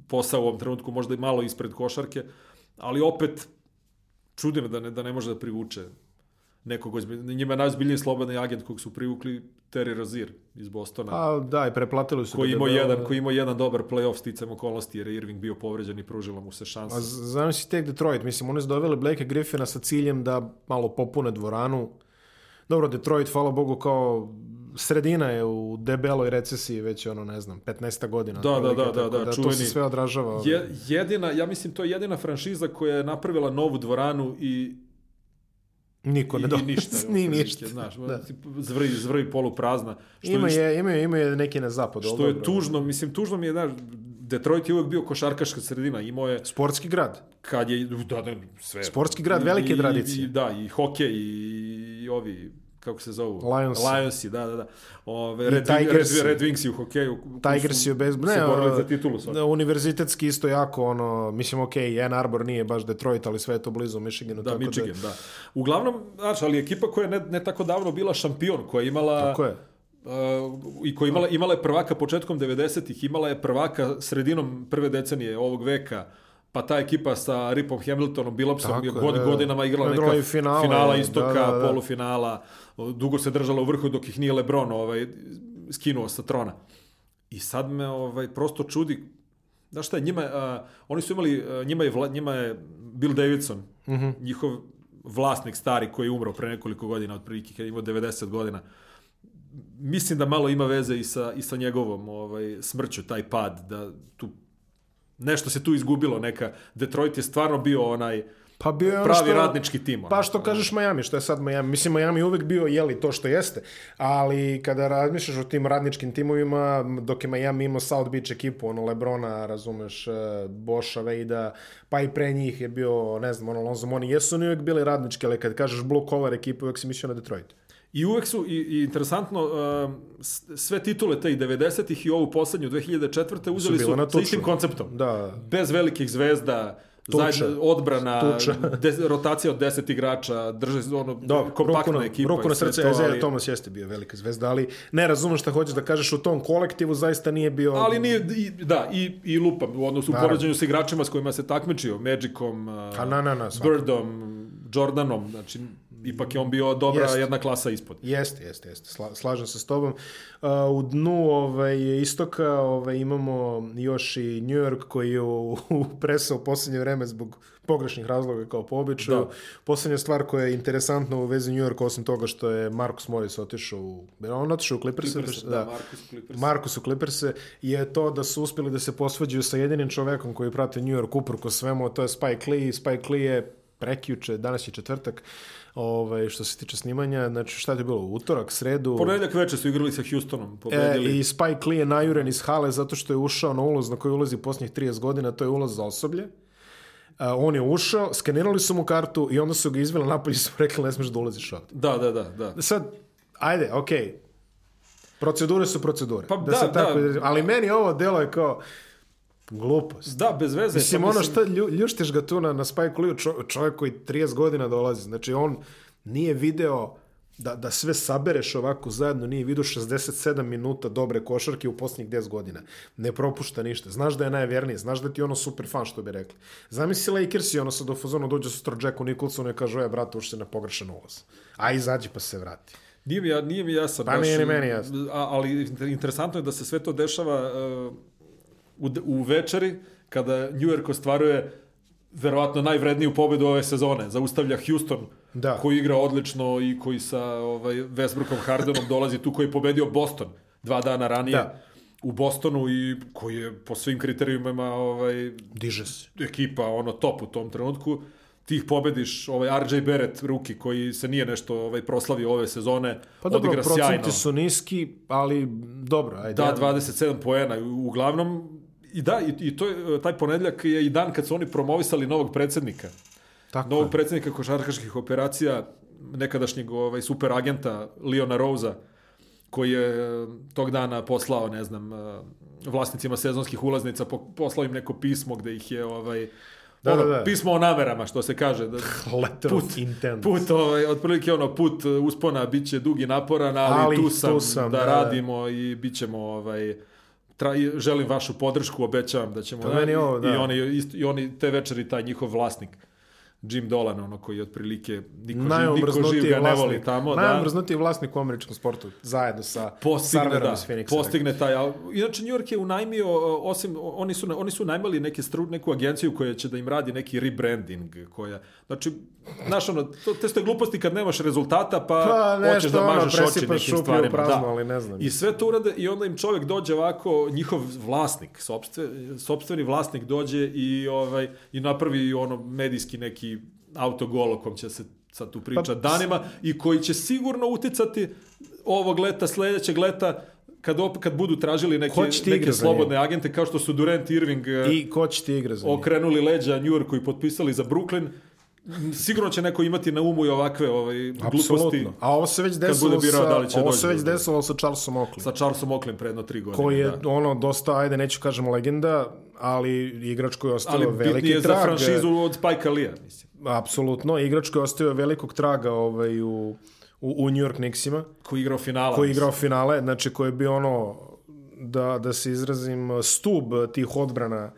posao u ovom trenutku možda i malo ispred košarke, ali opet čudi me da ne, da ne može da privuče nekog ozbiljnog. Njima je najozbiljniji slobodni agent kog su privukli Terry Rozier iz Bostona. pa da, i preplatili su. koji imao da- jedan, koji imao jedan dobar play-off sticam okolnosti jer je Irving bio povređen i pružila mu se A šansa. z- zamisli tek Detroit, mislim, oni su doveli Blake Griffina sa ciljem da malo popune dvoranu. Dobro, Detroit, hvala Bogu, kao sredina je u debeloj recesiji već ono, ne znam, 15 godina. Da, da, da, da, tako da, to se sve odražava. Je, jedina, ja mislim to je jedina franšiza koja je napravila novu dvoranu i Niko ne I, do... i ništa. Ni ništa. Znaš, Da. zvrji, zvrji polu prazna. Što, Ima je, je, ima je, ima je neki na zapadu. što je dobro. tužno, mislim, tužno mi je, znaš, Detroit je uvek bio košarkaška sredina, imao je, Sportski grad. kad je, da, da, sve. Sportski grad, velike tradicije. I, da, i hokej, i, i ovi, kako se zovu? Lions. Lionsi, da, da, da. Ove, Red, Red, Tigersi. Red Wingsi u hokeju. su u bez... se borili za titulu. svakako. da, univerzitetski isto jako, ono, mislim, ok, Ann Arbor nije baš Detroit, ali sve je to blizu Michiganu. Da, tako Michigan, da. Uglavnom, znaš, ali ekipa koja je ne, ne tako davno bila šampion, koja je imala... Tako je. Uh, i koja imala, imala je prvaka početkom 90-ih, imala je prvaka sredinom prve decenije ovog veka, pa ta ekipa sa Ripom Hamiltonom, Billopsom, Tako je god, da. godinama igrala neka finale, finala da, istoka, da, da. polufinala, dugo se držala u vrhu dok ih nije Lebron ovaj, skinuo sa trona. I sad me ovaj, prosto čudi, znaš šta je, njima, uh, oni su imali, uh, njima, je, vla, njima je Bill Davidson, Mhm. njihov vlasnik stari koji je umro pre nekoliko godina, otprilike kad je imao 90 godina, mislim da malo ima veze i sa, i sa njegovom ovaj, smrću, taj pad, da tu nešto se tu izgubilo, neka Detroit je stvarno bio onaj Pa bio je ono pravi što- radnički tim. ono. Pa što kažeš Miami, što je sad Miami? Mislim, Miami uvek bio, jeli, to što jeste. Ali kada razmišljaš o tim radničkim timovima, dok je Miami imao South Beach ekipu, ono Lebrona, razumeš, eh, Boša, Vejda, pa i pre njih je bio, ne znam, ono Lonzo Moni, jesu oni uvek bili radnički, ali kad kažeš blue collar ekipu, uvek si mislio na Detroit. I uvek su, i, i interesantno, uh, sve titule te i 90-ih i ovu poslednju 2004. uzeli su, na sa istim konceptom. Da, Bez velikih zvezda, Tuča. zajedno, odbrana, Tuča. des, rotacija od 10 igrača, drže ono, Dobro, kompaktna ruku na, ekipa. ruku na srce, to, ali- Thomas jeste bio velika zvezda, ali ne razumem šta hoćeš da kažeš u tom kolektivu, zaista nije bio... Ali nije, i, da, i, i lupam, u odnosu u Naravno. poređenju sa igračima s kojima se takmičio, Magicom, uh, A na, na, na. Birdom, Jordanom, znači, ipak je on bio dobra Jest. jedna klasa ispod. Jeste, jeste, jeste. Sla, slažem se s tobom. Uh, u dnu ovaj, istoka ovaj, imamo još i New York koji je u, u presa u posljednje vreme zbog pogrešnih razloga kao po običaju. Da. Posljednja stvar koja je interesantna u vezi New Yorka, osim toga što je Marcus Morris otišao u... On otišao u Clippers, Clippers, da, da, Marcus Clippers. Marcus u Clippers je to da su uspjeli da se posvađaju sa jedinim čovekom koji prate New York uprko svemu, to je Spike Lee. Spike Lee je prekjuče, danas je četvrtak, ovaj, što se tiče snimanja, znači šta je bilo, utorak, sredu, Ponedeljak veče su igrali sa Houstonom, e, i Spike Lee je najuren iz hale zato što je ušao na ulaz na koji ulazi posljednjih 30 godina, to je ulaz za osoblje. A, on je ušao, skenirali su mu kartu i onda su ga izveli napolje i su rekli ne smeš da ulaziš ovdje. Da, da, da, da. Sad, ajde, okej. Procedure su procedure. Pa da, da, se da. tako izrazim. Ali meni ovo delo je kao glupost. Da, bez veze. Mislim, ono šta lju, ljuštiš ga tu na, na Spike Lee, čo, čovjek koji 30 godina dolazi. Znači, on nije video da, da sve sabereš ovako zajedno, nije vidio 67 minuta dobre košarke u posljednjih 10 godina. Ne propušta ništa. Znaš da je najvjerniji, znaš da ti ono super fan, što bi rekli. Zamisli Lakers i ono sad u fazonu dođe sutra Jacku Nicholsonu i kaže, oj, brate, ušte na pogrešan ulaz. A izađi pa se vrati. Nije mi, ja- nije mi jasan. Pa baš, nije ni meni jasno. ali interesantno je da se sve to dešava uh, u, u večeri kada New York ostvaruje verovatno najvredniju pobedu ove sezone. Zaustavlja Houston Da. koji igra odlično i koji sa ovaj, Westbrookom Hardenom dolazi tu koji je pobedio Boston dva dana ranije. Da. u Bostonu i koji je po svim kriterijumima ovaj, Diže se. ekipa ono top u tom trenutku ti ih pobediš, ovaj RJ Barrett ruki koji se nije nešto ovaj proslavio ove sezone, Pa dobro, odigra procenti sjajno. su niski, ali dobro, ajde. Da, 27 poena. Uglavnom, i da, i, i to je, taj ponedljak je i dan kad su oni promovisali novog predsednika. Tako Novog je. predsednika košarkaških operacija, nekadašnjeg ovaj, super agenta Leona Rosa, koji je eh, tog dana poslao, ne znam, eh, vlasnicima sezonskih ulaznica, po- poslao im neko pismo gde ih je ovaj, Da, ono, da, da. pismo o namerama, što se kaže. Da, Letter put, intent. put ovaj, otprilike ono, put uspona bit će dug i naporan, ali, Ali tu tu sam, sam, da, da, da. radimo i bit ćemo, ovaj, tra, želim vašu podršku, obećavam da ćemo... Pa meni ovo, da. I, oni, I oni te večeri, taj njihov vlasnik, Jim Dolan, ono koji je otprilike niko, niko živ ga ne voli tamo. Da, najomrznutiji vlasnik u američkom sportu, zajedno sa postigne, da, Phoenixa. postigne taj, al- inače New York je unajmio, osim, oni su, oni su najmali neke stru, neku agenciju koja će da im radi neki rebranding, koja, znači, znaš ono, to, te ste gluposti kad nemaš rezultata, pa, Pa hoćeš nešto da ono, mažeš oči presipaš nekim stvarima. prazno, da. ali ne znam. I sve to urade i onda im čovjek dođe ovako, njihov vlasnik, sopstve, sopstveni vlasnik dođe i, ovaj, i napravi ono medijski neki autogol o kom će se sad tu priča Pa, danima i koji će sigurno uticati ovog leta, sledećeg leta kad, op, kad budu tražili neke, neke slobodne agente kao što su Durant Irving I... I ko će ti igra za okrenuli leđa New Yorku i potpisali za Brooklyn, sigurno će neko imati na umu i ovakve ovaj, gluposti Apsolutno. A ovo se već desilo birao sa, da li će ovo se već desilo sa Charlesom Oakley. sa Charlesom Oaklem pre jedno tri godine. koji je da. ono dosta, ajde neću kažem legenda, ali igrač koji je Ali ostavio bitnije veliki je za trag. franšizu od Spike Lee, mislim. Apsolutno, igrač koji je ostavio velikog traga ovaj, u, u, u New York Knicksima, Koji je igrao finala. koji igrao finale, znači koji je bio ono, da, da se izrazim, stub tih odbrana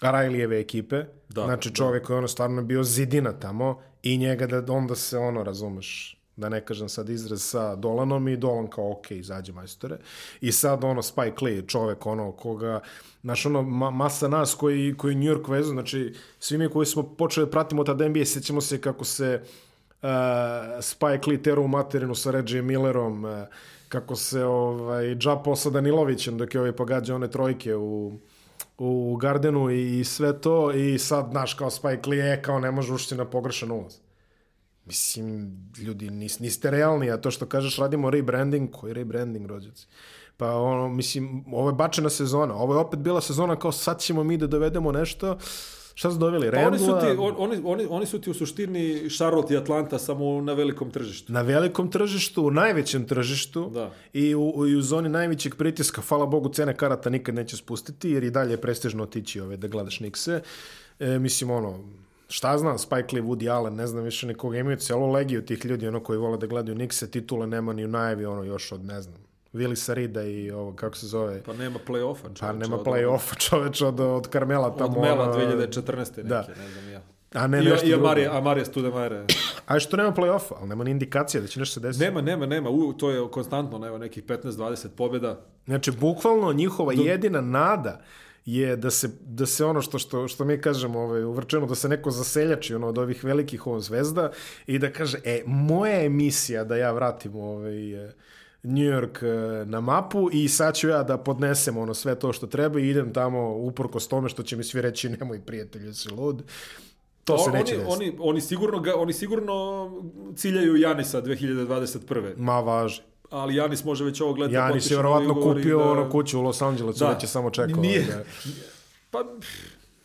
Rajlijeve ekipe. Da, znači čovjek koji je ono stvarno bio zidina tamo i njega da onda se ono, razumeš, da ne kažem sad izraz sa Dolanom i Dolan kao ok, izađe majstore. I sad ono Spike Lee, čovjek ono koga, znaš ono ma, masa nas koji, koji New York vezu, znači svi mi koji smo počeli da pratimo tad NBA, sjećamo se kako se uh, Spike Lee teru u materinu sa Reggie Millerom, uh, kako se ovaj, džapao sa Danilovićem dok je ovaj pogađa one trojke u, u Gardenu i sve to i sad, znaš, kao Spike Lee, kao ne može ušti na pogrešan ulaz. Mislim, ljudi, nis, niste realni, a to što kažeš radimo rebranding, koji rebranding, rođaci? Pa ono, mislim, ovo je bačena sezona, ovo je opet bila sezona kao sad ćemo mi da dovedemo nešto, šta su doveli? Pa oni, su ti, on, oni, oni, oni su ti u suštini Charlotte i Atlanta samo na velikom tržištu. na velikom tržištu, u najvećem tržištu Da. i u, i u zoni najvećeg pritiska, hvala Bogu, cene karata nikad neće spustiti, jer i dalje je prestižno otići ove, da gledaš Nikse. E, mislim, ono, šta znam, Spike Lee, Woody Allen, ne znam više nikoga, imaju celu legiju tih ljudi, ono, koji vole da gledaju Nikse, titule nema ni u najavi, ono, još od, ne znam, Willisa Rida i ovo, kako se zove, Pa nema play-offa. pa čoveče, nema od- play-offa čoveč od, od Karmela Od tamo. Mela ono, 2014. neke, da. ne znam ja. A ne, I, nešto i drugo. Amarije, Amarije Studemare. A što nema play-offa, ali nema ni indikacija da će nešto se desiti. Nema, nema, nema. U, to je konstantno, evo, nekih 15-20 pobjeda. Znači, bukvalno njihova jedina nada je da se, da se ono što, što, što mi kažemo ovaj, uvrčeno, da se neko zaseljači ono, od ovih velikih ovo zvezda i da kaže, e, moja je misija da ja vratim ovaj, eh, New York eh, na mapu i sad ću ja da podnesem ono sve to što treba i idem tamo uprkos tome što će mi svi reći nemoj prijatelju si lud. To se oni, neće desiti. oni, oni, sigurno ga, oni sigurno ciljaju Janisa 2021. Ma važi. Ali Janis može već ovog leta Janis potići je vjerovatno kupio da- ono kuću u Los Angelesu, Da. već je samo čekao. Nije. Da. Pa,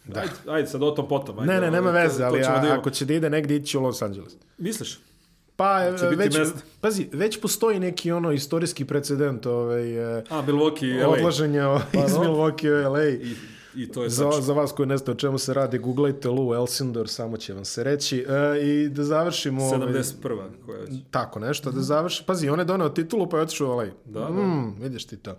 da. Ajde, ajde, sad o tom potom. Ajde, Ne, ne, nema veze, to ali a, da ako će da ide negdje, ići u Los Angeles. Misliš? Pa, već, pazi, već postoji neki ono istorijski precedent ovaj, e, A, Milwaukee, LA. odlaženja iz Pa, no. Milwaukee u LA. I, I to je Za, tačno. za vas koji ne znate o čemu se radi, googlajte Lou Elsindor, samo će vam se reći. E, I da završimo... ovaj, 71. koja je već. Tako nešto, da završi. Pazi, on je doneo titulu, pa je otišao ovaj. Da, da. Mm, vidiš ti to.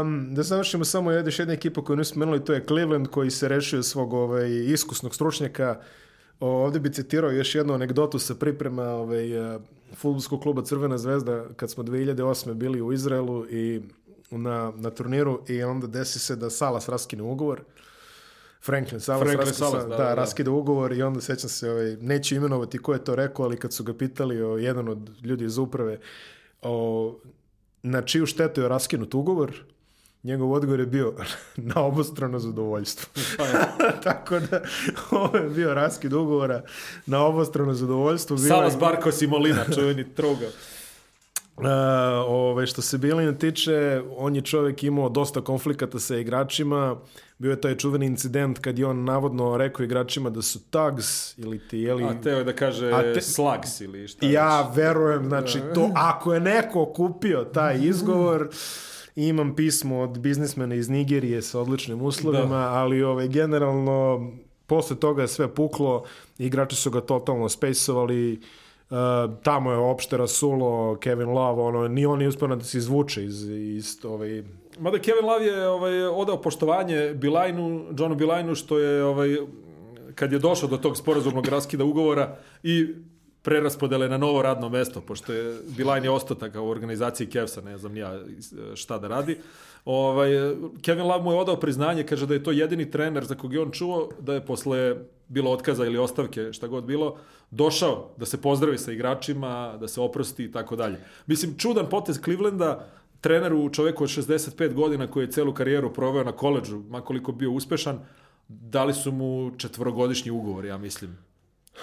Um, da završimo samo je još jedna ekipa koju nismo menuli, to je Cleveland koji se rešio svog ovaj, iskusnog stručnjaka. O, ovdje bi citirao još jednu anegdotu sa priprema ovaj, uh, futbolskog kluba Crvena zvezda kad smo 2008. bili u Izraelu i na, na turniru i onda desi se da Salas raskine ugovor. Franklin Salas, Franklin raskida, Salas, da, da, da, da. raskida ugovor i onda sećam se, ovaj, neću imenovati ko je to rekao, ali kad su ga pitali o, jedan od ljudi iz uprave o, na čiju štetu je raskinut ugovor, njegov odgovor je bio na obostrano zadovoljstvo. Pa. Tako da ovo je bio raskid ugovora na obostrano zadovoljstvo. Salas Barkos i Molina, čuveni troga. Uh, ovaj, što se Bilina tiče, on je čovjek imao dosta konflikata sa igračima. Bio je taj čuveni incident kad je on navodno rekao igračima da su tags ili ti, jeli... A teo je da kaže A te- slugs ili šta Ja već. verujem, znači, to, ako je neko kupio taj izgovor, imam pismo od biznismena iz Nigerije sa odličnim uslovima, ali ovaj, generalno, posle toga je sve puklo, igrači su ga totalno spejsovali, Uh, tamo je opšte rasulo Kevin Love, ono, ni on nije uspio da se izvuče iz, iz ovaj, Mada Kevin Love je ovaj, odao poštovanje Bilajnu, Johnu Bilajnu, što je ovaj, kad je došao do tog sporazumnog raskida ugovora i preraspodele na novo radno mesto, pošto je Bilajn je ostao tako u organizaciji Kevsa, ne znam ja šta da radi. Ovaj, Kevin Love mu je odao priznanje, kaže da je to jedini trener za kog je on čuo da je posle bilo otkaza ili ostavke, šta god bilo, došao da se pozdravi sa igračima, da se oprosti i tako dalje. Mislim, čudan potez Clevelanda, treneru, čoveku od 65 godina koji je celu karijeru proveo na koleđu, makoliko bio uspešan, dali su mu četvorogodišnji ugovor, ja mislim.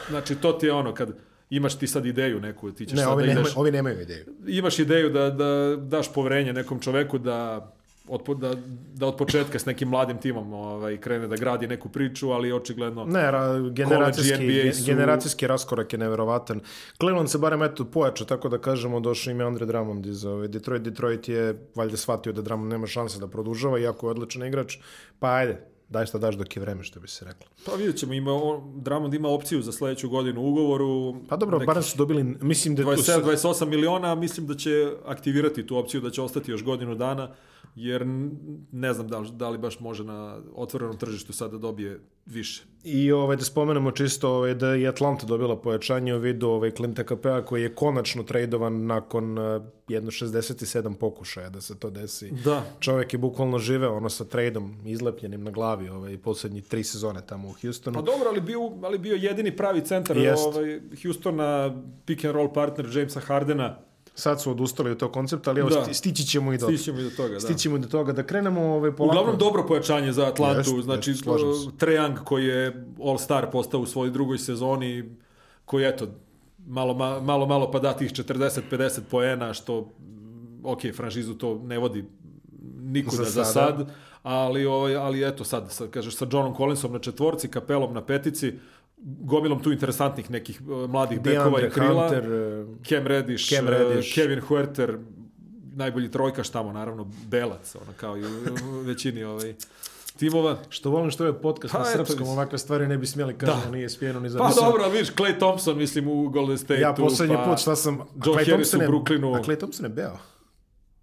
Znači, to ti je ono, kad imaš ti sad ideju neku, ti ćeš ne, sad ovi, da ideš, ovi nemaju ideju. imaš ideju da, da daš poverenje nekom čoveku da od, da, da od početka s nekim mladim timom ovaj, krene da gradi neku priču, ali očigledno... Ne, ra, generacijski, su- generacijski raskorak je neverovatan. Cleveland se barem eto pojača, tako da kažemo, došao im je Andre Drummond iz ovaj, Detroit. Detroit je valjda shvatio da Drummond nema šanse da produžava, iako je odličan igrač. Pa ajde, daj šta daš dok je vreme, što bi se reklo. Pa vidjet ćemo, ima, on, Drummond ima opciju za sledeću godinu u ugovoru. Pa dobro, Neki barem su dobili, mislim da je tu sad- 27-28 miliona, mislim da će aktivirati tu opciju, da će ostati još godinu dana, jer ne znam da li, da li baš može na otvorenom tržištu sad da dobije više. I ovaj, da spomenemo čisto ovaj, da je Atlanta dobila pojačanje u vidu ovaj, Clint Capela koji je konačno tradovan nakon uh, jedno 67 pokušaja da se to desi. Da. Čovjek je bukvalno živeo ono sa tradom izlepljenim na glavi ovaj, poslednji tri sezone tamo u Houstonu. Pa dobro, ali bio, ali bio jedini pravi centar Jest. ovaj, Houstona, pick and roll partner Jamesa Hardena. Sad su odustali od tog koncepta, ali evo, Da. sti, stići ćemo i do, Stićemo i do toga, da. stićemo i do toga. Da krenemo ovaj, polako. Uglavnom dobro pojačanje za Atlantu, Jest, znači jest, Young koji je All-Star postao u svojoj drugoj sezoni, koji eto, malo, ma- malo, malo pa da tih 40-50 poena, što, ok, franšizu to ne vodi nikuda Za za, sad, ali, ovaj, ali eto sad, sad, kažeš, sa Johnom Collinsom na četvorci, Kapelom na petici, gomilom tu interesantnih nekih uh, mladih bekova i krila. Hunter, eh, Cam Reddish, Cam Cam Reddish. Kevin Huerter, najbolji trojkaš tamo, naravno, Belac, ono, kao i u većini ovaj, timova. Što volim što je podcast Pa, na eto, srpskom, mislim. ovakve stvari ne bi smjeli kažemo, nije spijeno ni za... Pa mislim, dobro, vidiš, Clay Thompson, mislim, u Golden State-u. Ja poslednji pa, put šta sam... a John Klay Harris Thompson u Brooklynu. A Clay Thompson je beo.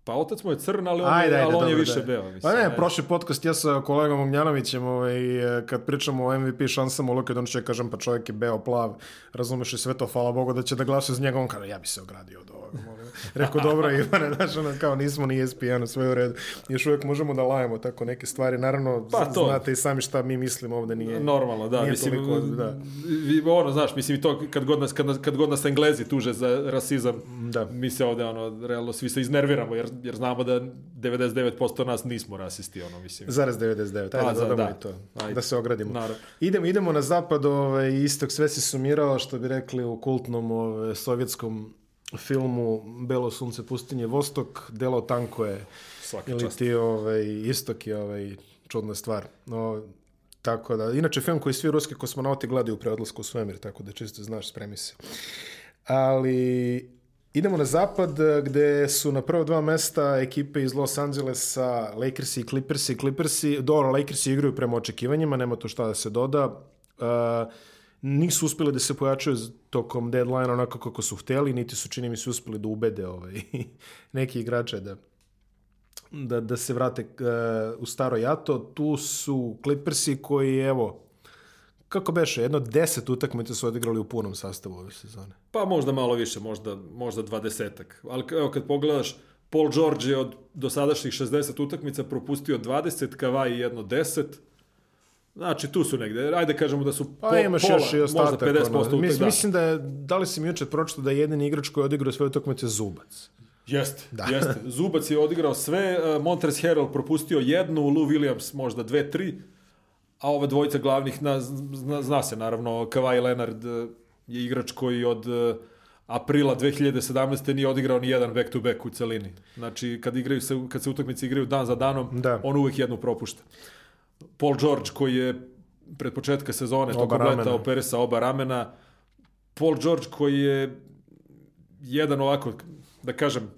Pa otac mu je crn, ali on, Ajde, je, ajde, ali on je dobro, više da. beo. Mislim, Pa ne, prošli podcast ja sa kolegom Ognjanovićem, ovaj, kad pričamo o MVP šansama u Luka Dončića, kažem pa čovjek je beo plav, razumeš i sve to, hvala Bogu da će da glasa za njega, on kaže ja bi se ogradio od ovoga. Rekao, dobro Ivane, znaš, ono, kao nismo ni ESPN, sve u redu. Još uvijek možemo da lajemo tako neke stvari, naravno, Pa to. znate i sami šta mi mislimo ovde, nije... Normalno, da. Nije mislim, toliko, da. vi- ono, znaš, mislim, i to kad god, nas, kad, kad god nas Englezi tuže za rasizam, Da. mi se ovde, ono, realno, svi se iznerviramo, jer, jer znamo da 99% nas nismo rasisti, ono, mislim. Zarez 99, ajde A, da dodamo da. i to, Ajde. da se ogradimo. Naravno. Idemo, idemo na zapad, ovaj, istok sve se sumirao, što bi rekli u kultnom ovaj, sovjetskom filmu Belo sunce pustinje Vostok, delo tanko je, Svaka ili čast. ti ovaj, istok je ovaj, čudna stvar. No, tako da, inače film koji svi ruski kosmonauti gledaju pre odlaska u svemir, tako da čisto znaš, spremi se. Ali Idemo na zapad eh, gde su na prva dva mesta ekipe iz Los Angelesa, Lakersi i Clippersi. Clippersi, dobro, Lakersi igraju prema očekivanjima, nema to šta da se doda. Uh, nisu uspeli da se pojačaju tokom deadline onako kako su hteli, niti su čini mi se uspeli da ubede ovaj, neki igrače da, da, da se vrate uh, u staro jato. Tu su Clippersi koji, evo, kako beše, jedno deset utakmica su odigrali u punom sastavu ove sezone. Pa možda malo više, možda, možda dvadesetak. Ali evo kad pogledaš, Paul George je od dosadašnjih 60 utakmica propustio 20, Kavaj jedno 10, Znači, tu su negde. Ajde kažemo da su pa, po, imaš pola, još i ostatak, možda 50% ono, mis, da. Mislim da je, da li si mi juče pročito da je jedan igrač koji je odigrao sve utakmice Zubac. Jeste, da. jeste. Zubac je odigrao sve, uh, Montrezl Harrell propustio jednu, Lou Williams možda dve, tri, a ova dvojica glavnih, na, zna, zna se naravno, Kawhi Leonard uh, je igrač koji od uh, aprila 2017. nije odigrao ni jedan back to back u celini. Znači, kad, igraju se, kad se utakmice igraju dan za danom, Da. on uvek jednu propušta. Paul George koji je pred početka sezone Oba tokom leta opere sa oba ramena. Paul George koji je jedan ovako, da kažem,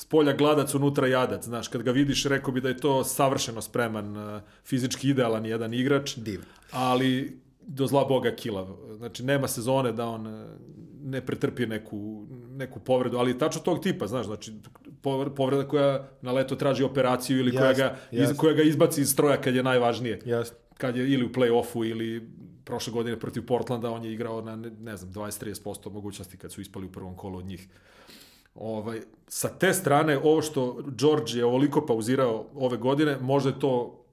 s polja gladac, unutra jadac. Znaš, kad ga vidiš, rekao bi da je to savršeno spreman, uh, fizički idealan jedan igrač, Divan. ali do zla boga kilav. Znači, nema sezone da on uh, ne pretrpi neku, neku povredu, ali tačno tog tipa, znaš, znači, povre- povreda koja na leto traži operaciju ili koja Jasno, ga, iz, jasno. koja ga izbaci iz stroja kad je najvažnije Jasno. kad je ili u play-offu ili prošle godine protiv Portlanda, on je igrao na, ne, ne znam, 20-30% mogućnosti kad su ispali u prvom kolu od njih. Ovaj, sa te strane, ovo što George je ovoliko pauzirao ove godine, možda je to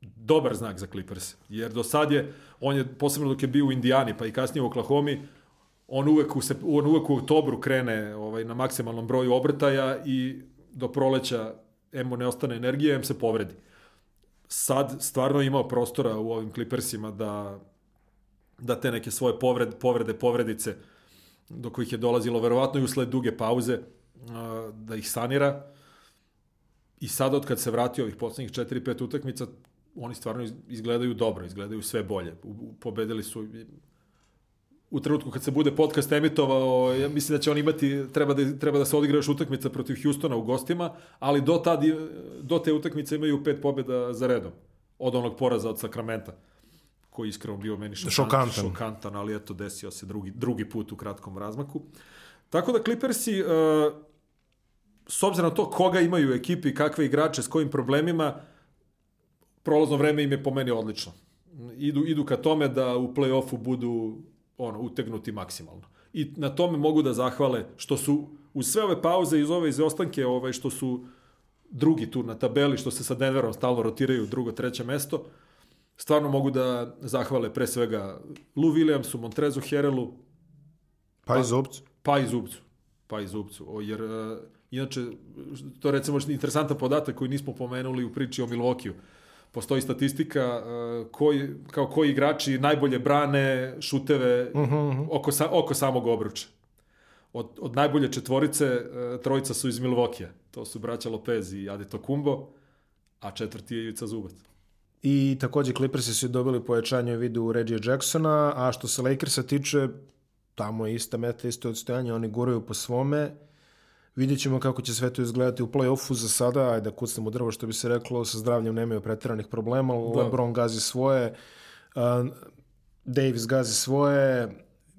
dobar znak za Clippers. Jer do sad je, on je, posebno dok je bio u Indijani, pa i kasnije u Oklahoma, on uvek u, on uvek u oktobru krene ovaj, na maksimalnom broju obrtaja i do proleća mu ne ostane energije, em se povredi sad stvarno imao prostora u ovim Clippersima da, da te neke svoje povrede, povrede, povredice do kojih je dolazilo verovatno i usled duge pauze da ih sanira i sad od kad se vratio ovih poslednjih 4-5 utakmica oni stvarno iz- izgledaju dobro, izgledaju sve bolje. Pobedili su u trenutku kad se bude podcast emitovao, ja mislim da će on imati, treba da, treba da se odigra još utakmica protiv Hjustona u gostima, ali do, tad, do te utakmice imaju pet pobjeda za redom. Od onog poraza od Sakramenta koji iskreno bio meni šokant, Šokantan. šokantan, ali eto desio se drugi, drugi put u kratkom razmaku. Tako da Clippersi, uh, s obzirom na to koga imaju u ekipi, kakve igrače, s kojim problemima, prolazno vreme im je po meni odlično. Idu, idu ka tome da u play-offu budu ono, utegnuti maksimalno. I na tome mogu da zahvale što su uz sve ove pauze iz ove izostanke, ovaj, što su drugi tu na tabeli, što se sa Denverom stalno rotiraju drugo, treće mesto, stvarno mogu da zahvale pre svega Lou Williamsu, Montrezu Herelu, Pa i Zubcu. pa i Zubcu. Pa i Zubcu. O, jer, uh, inače, to je recimo interesantan podatak koji nismo pomenuli u priči o Milvokiju. Postoji statistika uh, koji, kao koji igrači najbolje brane šuteve uh -huh. oko, sa, oko samog obruča. Od, od najbolje četvorice uh, trojica su iz Milvokija. To su braća Lopez i Adeto Kumbo, a četvrti je Ivica Zubac. I takođe Clippersi su dobili pojačanje u vidu Reggie Jacksona, a što se Lakersa tiče, tamo je ista meta, isto odstojanje, oni guraju po svome. Vidjet ćemo kako će sve to izgledati u play-offu za sada, ajde da kucnemo drvo što bi se reklo, sa zdravljem nemaju pretiranih problema, da. LeBron gazi svoje, uh, Davis gazi svoje,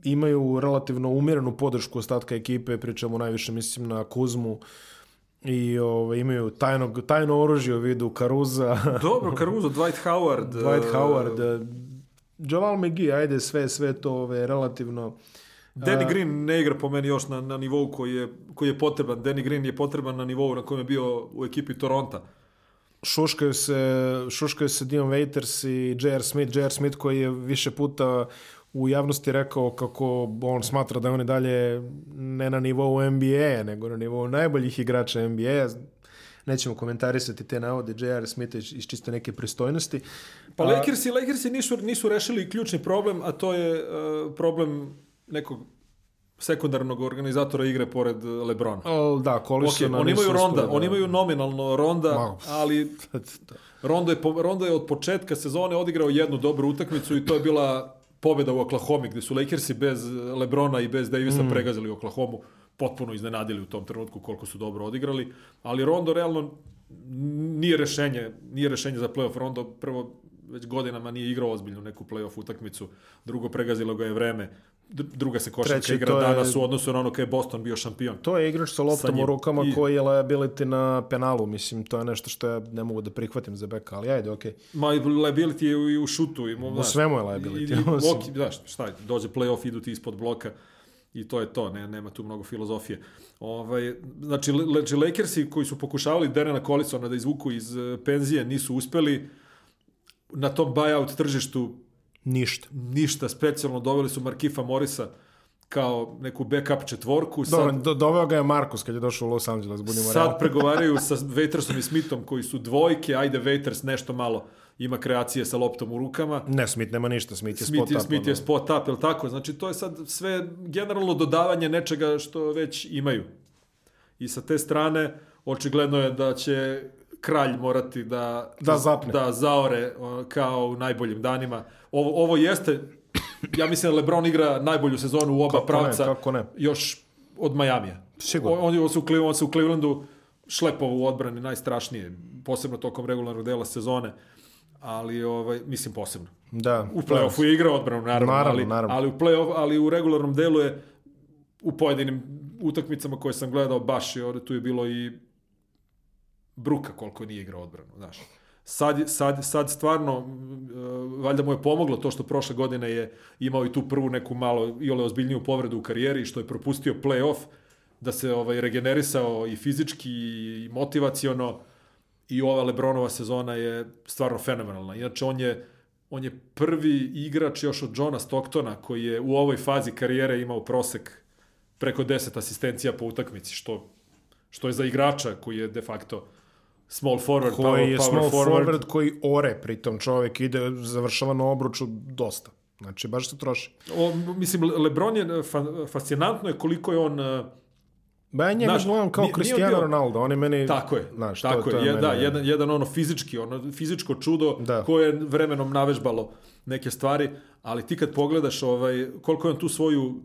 imaju relativno umjerenu podršku ostatka ekipe, pričamo najviše mislim na Kuzmu, i ove, imaju tajnog, tajno oružje u vidu Karuza, Dobro, Caruso, Dwight Howard. Dwight uh, Howard, uh, Javal McGee, ajde sve, sve to ove, relativno Danny Green ne igra po meni još na, na nivou koji je, koji je potreban. Danny Green je potreban na nivou na kojem je bio u ekipi Toronta. šuškaju se, šuškaju se Dion Waiters i J.R. Smith, J.R. Smith koji je više puta u javnosti rekao kako on smatra da je on dalje ne na nivou NBA, nego na nivou najboljih igrača NBA. Nećemo komentarisati te navode J.R. Smitha iz iz čiste neke pristojnosti. Pa Lakersi, Lakersi nisu, nisu rešili ključni problem, a to je uh, problem nekog sekundarnog organizatora igre pored Lebrona. O, da, Ok, Collisona oni imaju ronda, uspeli oni imaju nominalno ronda, Ma. ali Rondo je, po- Rondo je od početka sezone odigrao jednu dobru utakmicu i to je bila pobjeda u Oklahoma gde su Lakersi bez Lebrona i bez Davisa mm. pregazili Oklahoma, potpuno iznenadili u tom trenutku koliko su dobro odigrali, ali Rondo realno nije rešenje, nije rešenje za playoff. Rondo prvo već godinama nije igrao ozbiljnu neku playoff utakmicu, drugo pregazilo ga je vreme, druga se košarka igra danas je, u odnosu na ono kada je Boston bio šampion. To je igrač sa loptom u rukama i, koji je liability na penalu, mislim, to je nešto što ja ne mogu da prihvatim za beka, ali ajde, okej. Okay. Ma liability je i u šutu. I, u svemu je liability. I, i, ok, znaš, šta je, dođe playoff, idu ti ispod bloka i to je to, ne, nema tu mnogo filozofije. Ovaj, znači, znači, Lakersi koji su pokušavali Derena Collisona da izvuku iz eh, penzije, nisu uspeli, na tom buyout tržištu ništa. Ništa specijalno doveli su Markifa Morisa kao neku backup četvorku. Dobro, do, doveo ga je Markus kad je došao u Los Angeles, budimo Sad pregovaraju sa Waitersom i Smithom koji su dvojke, ajde Waiters nešto malo ima kreacije sa loptom u rukama. Ne, Smith nema ništa, Smith je Smith spot je, up. Smith je spot up, je tako? Znači, to je sad sve generalno dodavanje nečega što već imaju. I sa te strane, očigledno je da će kralj morati da, da, zapne. da zaore kao u najboljim danima. Ovo, ovo jeste, ja mislim da Lebron igra najbolju sezonu u oba kako pravca. Ne, kako ne. Još od Majamija. Sigurno. On, on, su, on se u Clevelandu šlepovo u odbrani najstrašnije, posebno tokom regularnog dela sezone ali ovaj mislim posebno. Da. U plej-ofu je igrao odbranu naravno, naravno, ali, naravno. ali u plej-ofu, ali u regularnom delu je u pojedinim utakmicama koje sam gledao baš je tu je bilo i bruka koliko nije igrao odbranu, znaš. Sad, sad, sad stvarno, uh, valjda mu je pomoglo to što prošle godine je imao i tu prvu neku malo i ole ozbiljniju povredu u karijeri, što je propustio play-off, da se ovaj, regenerisao i fizički i motivaciono i ova Lebronova sezona je stvarno fenomenalna. Inače, on je, on je prvi igrač još od Johna Stocktona koji je u ovoj fazi karijere imao prosek preko 10 asistencija po utakmici, što, što je za igrača koji je de facto small forward, koji power, je power small forward. forward koji ore, pritom čovjek ide, završava na obruču dosta. Znači, baš se troši. O, mislim, Lebron je, fa, fascinantno je koliko je on... Ba ja njega gledam kao Cristiano bio... Ronaldo, on je meni... Tako je, znaš, tako to, je, to je, je da, jedan, jedan ono fizički, ono fizičko čudo da. koje je vremenom navežbalo neke stvari, ali ti kad pogledaš ovaj, koliko je on tu svoju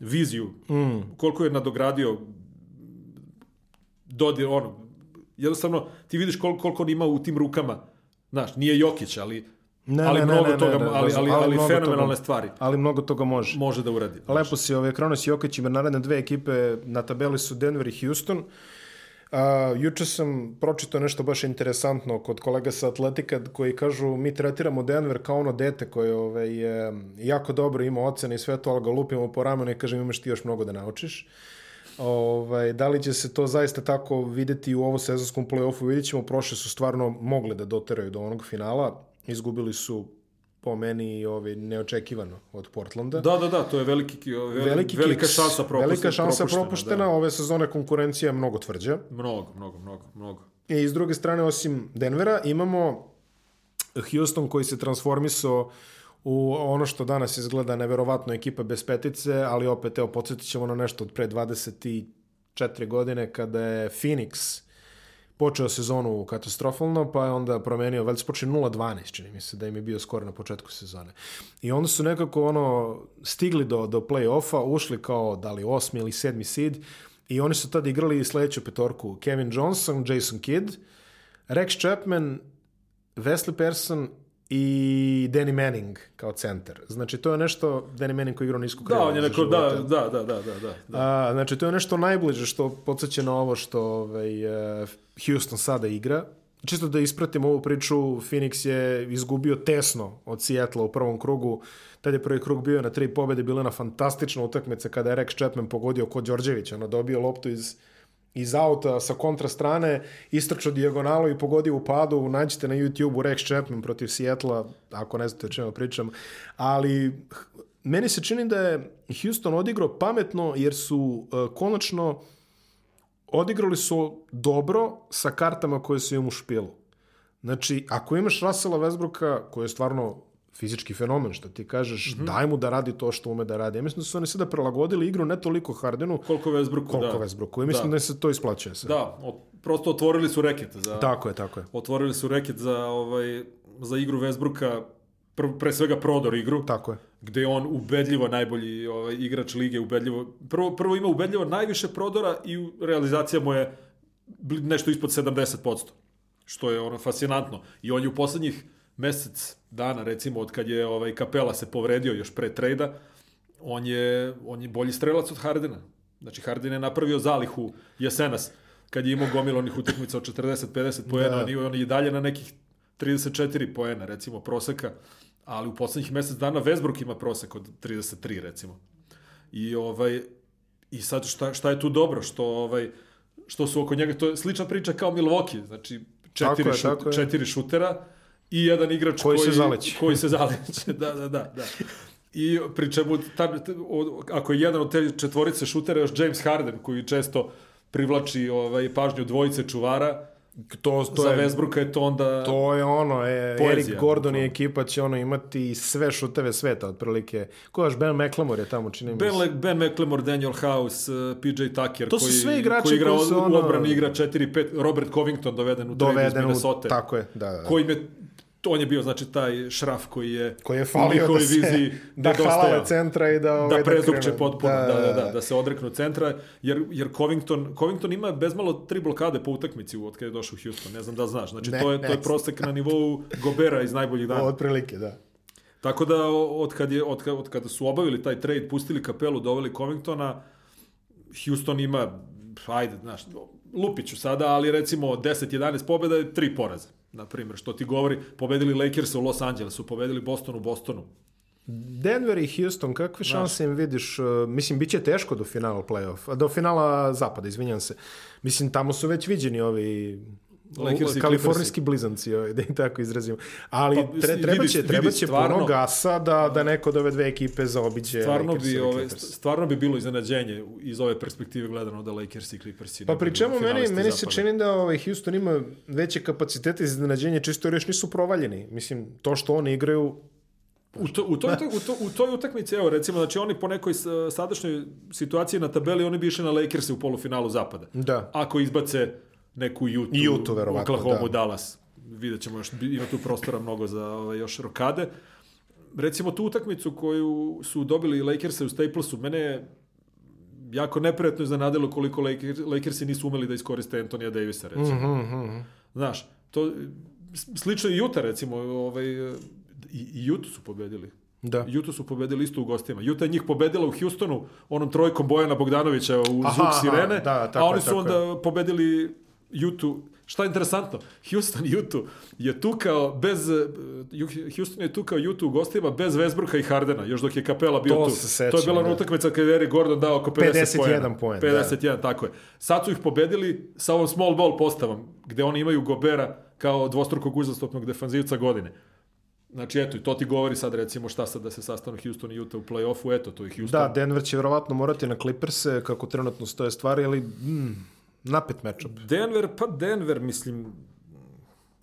viziju, mm. koliko je nadogradio dodir, ono, jednostavno ti vidiš koliko, koliko on ima u tim rukama. Znaš, nije Jokić, ali Ne, ali ne, mnogo ne, toga, ne, ali, ali, ali, ali fenomenalne toga, stvari. Ali mnogo toga može. Može da uradi. Lepo si ovaj Kronos i Jokić ima naredne dve ekipe, na tabeli su Denver i Houston. Uh, juče sam pročitao nešto baš interesantno kod kolega sa Atletika koji kažu mi tretiramo Denver kao ono dete koje ovaj, je jako dobro ima ocene i sve to, ali ga lupimo po ramenu i kažem imaš ti još mnogo da naučiš. Ovaj, da li će se to zaista tako videti u ovom sezonskom play-offu, vidjet ćemo, prošle su stvarno mogli da doteraju do onog finala, izgubili su po meni ovaj, neočekivano od Portlanda. Da, da, da, to je veliki, veliki, veliki velika kiks, šansa propuštena. Velika šansa propuštena, propuštena da. ove sezone konkurencija je mnogo tvrđa. Mnogo, mnogo, mnogo, mnogo. I s druge strane, osim Denvera, imamo Houston koji se transformisao u ono što danas izgleda neverovatno ekipa bez petice, ali opet, evo, podsjetit ćemo na nešto od pre 24 godine kada je Phoenix počeo sezonu katastrofalno, pa je onda promenio, valjda se počeo 0-12, čini mi se da im je bio skoro na početku sezone. I onda su nekako ono stigli do, do play-offa, ušli kao da li osmi ili sedmi seed i oni su tada igrali sledeću petorku. Kevin Johnson, Jason Kidd, Rex Chapman, Wesley Person i Danny Manning kao centar. Znači, to je nešto, Danny Manning koji igrao nisku krilo. Da, on je neko, da, da, da, da, da, da. A, znači, to je nešto najbliže što podsjeća na ovo što ovaj, uh, Houston sada igra. Čisto da ispratim ovu priču, Phoenix je izgubio tesno od Seattle u prvom krugu. Tad je prvi krug bio na tri pobede, bila na fantastična utakmica kada je Rex Chapman pogodio kod Đorđevića. Ono, dobio loptu iz iz auta sa kontra strane, istrčao dijagonalu i pogodio u padu, nađite na YouTube-u Rex Chapman protiv Seattle, ako ne znate o čemu pričam, ali meni se čini da je Houston odigrao pametno jer su uh, konačno odigrali su dobro sa kartama koje su im u špilu. Znači, ako imaš Russella Westbrooka, koji je stvarno fizički fenomen, što ti kažeš, mm -hmm. daj mu da radi to što ume da radi. Ja mislim da su oni sada prilagodili igru ne toliko Hardenu, koliko Westbrooku, koliko da. Westbrooku. I mislim da. da se to isplaćuje se. Da, o, prosto otvorili su reket za Tako je, tako je. Otvorili su reket za ovaj za igru Westbrooka, pr, pre svega prodor igru. Tako je. gde je on ubedljivo najbolji ovaj, igrač lige, ubedljivo, prvo, prvo ima ubedljivo najviše prodora i realizacija mu je nešto ispod 70%, što je ono fascinantno. I on je u poslednjih mesec dana, recimo, od kad je ovaj, Kapela se povredio još pre trejda, on je, on je bolji strelac od Hardena. Znači, Harden je napravio zalihu jesenas, kad je imao gomil onih utakmica od 40-50 poena, Da. on, je, i dalje na nekih 34 poena, recimo, proseka, ali u poslednjih mesec dana Westbrook ima prosek od 33, recimo. I ovaj i sad šta, šta je tu dobro što ovaj što su oko njega to je slična priča kao Milwaukee, znači četiri, Tako je, šut, tako je. četiri šutera i jedan igrač Koji koji, se zaleće. koji se zaleće. da, da, da, da. I pri čemu, ta, ta- od- ako je jedan od te četvorice šutera još James Harden, koji često privlači ovaj, pažnju dvojice čuvara, To, to za je, Westbrooka je to onda... To je ono, e, Poezija, Eric Gordon i bukvalno. ekipa će ono imati sve šuteve sveta, otprilike. Ko je još Ben McLemore je tamo, čini mi Ben, se. Le, ben McLemore, Daniel House, uh, PJ Tucker, To su koji, sve igrači koji igra koji su u ono- odbrani, igra 4-5, Robert Covington doveden u trade iz Doveden u, Minnesota. tako je, da, da. da. koji me on je bio znači taj šraf koji je koji je falio da se viziji da halale centra i da ovaj, da prezupče krenu. potpuno, da, da, da, da, se odreknu centra, jer, jer Covington, Covington ima bezmalo tri blokade po utakmici od kada je došao u Houston, ne znam da znaš, znači Ne, to je, ne to je prosek na nivou Gobera iz najboljih dana. Otprilike, da. Tako da od, kad je, od, kad, od kada su obavili taj trade, pustili kapelu, doveli Covingtona, Houston ima, ajde, znaš, lupiću sada, ali recimo 10-11 pobjeda je tri poraza. Na primjer, što ti govori, pobedili Lakers u Los Angelesu, pobedili Boston u Bostonu. Denver i Houston, kakve šanse im vidiš? Uh, mislim, bit će teško do finala playoff, do finala zapada, izvinjam se. Mislim, tamo su već viđeni ovi Lakers i kalifornijski blizanci, ovaj, da im tako izrazimo. Ali Pa, tre, treba će, treba će stvarno- puno gasa da, da neko od ove dve ekipe zaobiđe Stvarno Lakers i bi, ove, stvarno bi bilo iznenađenje iz ove perspektive gledano da Lakers i Clippers Pa pri čemu meni, meni se čini da ovaj Houston ima veće kapacitete za iznenađenje, čisto jer još nisu provaljeni. Mislim, to što oni igraju, U, to, u, toj, u, to, u toj utakmici, evo recimo, znači oni po nekoj sadašnjoj situaciji na tabeli, oni bi išli na Lakers u polufinalu zapada. da, Ako izbace neku Utah, Utah, verovatno, Oklahoma, da. Dallas, vidjet ćemo još, ima tu prostora mnogo za ovaj, još rokade. Recimo tu utakmicu koju su dobili Lakerse u Staplesu, mene je jako neprijatno iznenadilo koliko Lakers, Lakersi nisu umeli da iskoriste Antonija Davisa, recimo. Mhm, mhm. Znaš, to, slično i Utah, recimo, ovaj, i, i Utah su pobedili. da. Utah su pobedili isto u gostima. Utah je njih pobedila u Houstonu onom trojkom Bojana Bogdanovića u Aha, zvuk aha, sirene, da, tako a je, oni su tako onda pobedili Utah. Šta je interesantno? Houston Utah je tukao bez eh, Houston je tukao Utah u gostima bez Westbrooka i Hardena, još dok je Kapela bio To tu. se sećam, to je bila da. utakmica kada je Eric Gordon dao oko 50 51 poena. poen, 51, tako je. Sad su ih pobedili sa ovom small ball postavom, gde oni imaju Gobera kao dvostrukog uzastopnog defanzivca godine. Znači, eto, i to ti govori sad, recimo, šta sad da se sastanu Houston i Utah u play-offu, eto, to je Houston. Da, Denver će verovatno morati na Clippers kako trenutno stoje stvari, ali mm, napet matchup. Denver, pa Denver, mislim,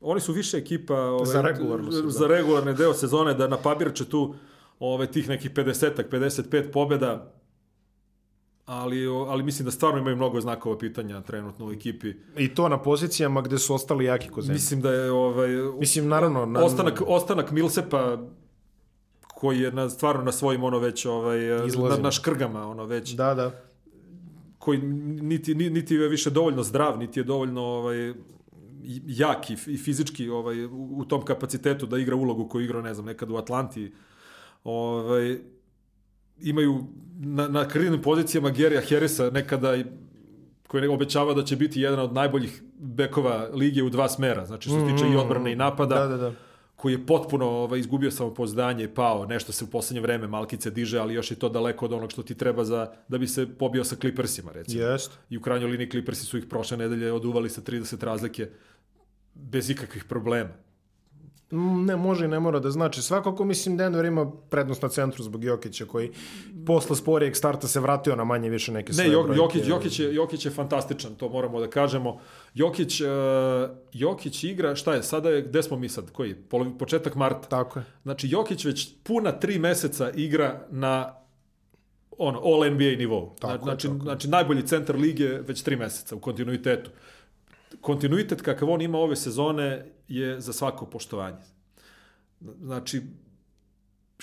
oni su više ekipa ove, Za regularnu sezonu. za regularne deo sezone da napabirče tu ove, tih nekih 50-ak, 55 pobjeda, ali, ali mislim da stvarno imaju mnogo znakova pitanja trenutno u ekipi. I to na pozicijama gde su ostali jaki kozeni. Mislim da je ovaj, Mislim, naravno... Na, ostanak, ostanak Milsepa koji je na, stvarno na svojim ono već ovaj, na, Izlazima. na škrgama ono već Da, da. Koji niti, ni- niti je više dovoljno zdrav, niti je dovoljno ovaj, jak i, i fizički ovaj, u, tom kapacitetu da igra ulogu koju igra, ne znam, nekad u Atlanti. Ovaj, imaju na, na krilnim pozicijama Gerija Harrisa nekada koji obećava da će biti jedan od najboljih bekova lige u dva smera, znači što se tiče i odbrane i napada Da, da, da. Koji je potpuno ovaj, izgubio samopouzdanje pao, nešto se u poslednje vreme malkice diže, ali još je to daleko od onog što ti treba za, da bi se pobio sa Clippersima, recimo. Jest. I u krajnjoj liniji Clippersi su ih prošle nedelje oduvali sa 30 razlike bez ikakvih problema. Mm, Ne može i ne mora da znači. Svakako mislim Denver ima prednost na centru zbog Jokića koji posle sporijeg starta se vratio na manje više neke Ne, svoje Jok, brojke. Jokić, Jokić, je, Jokić je fantastičan, to moramo da kažemo. Jokić, uh, Jokić igra, šta je, sada je, gde smo mi sad, koji, Polovi, početak marta. Tako je. Znači, Jokić već puna tri meseca igra na ono, all NBA nivou. Tako je, znači, tako je. znači, najbolji centar lige već tri meseca u kontinuitetu. Kontinuitet kakav on ima ove sezone je za svako poštovanje. Znači,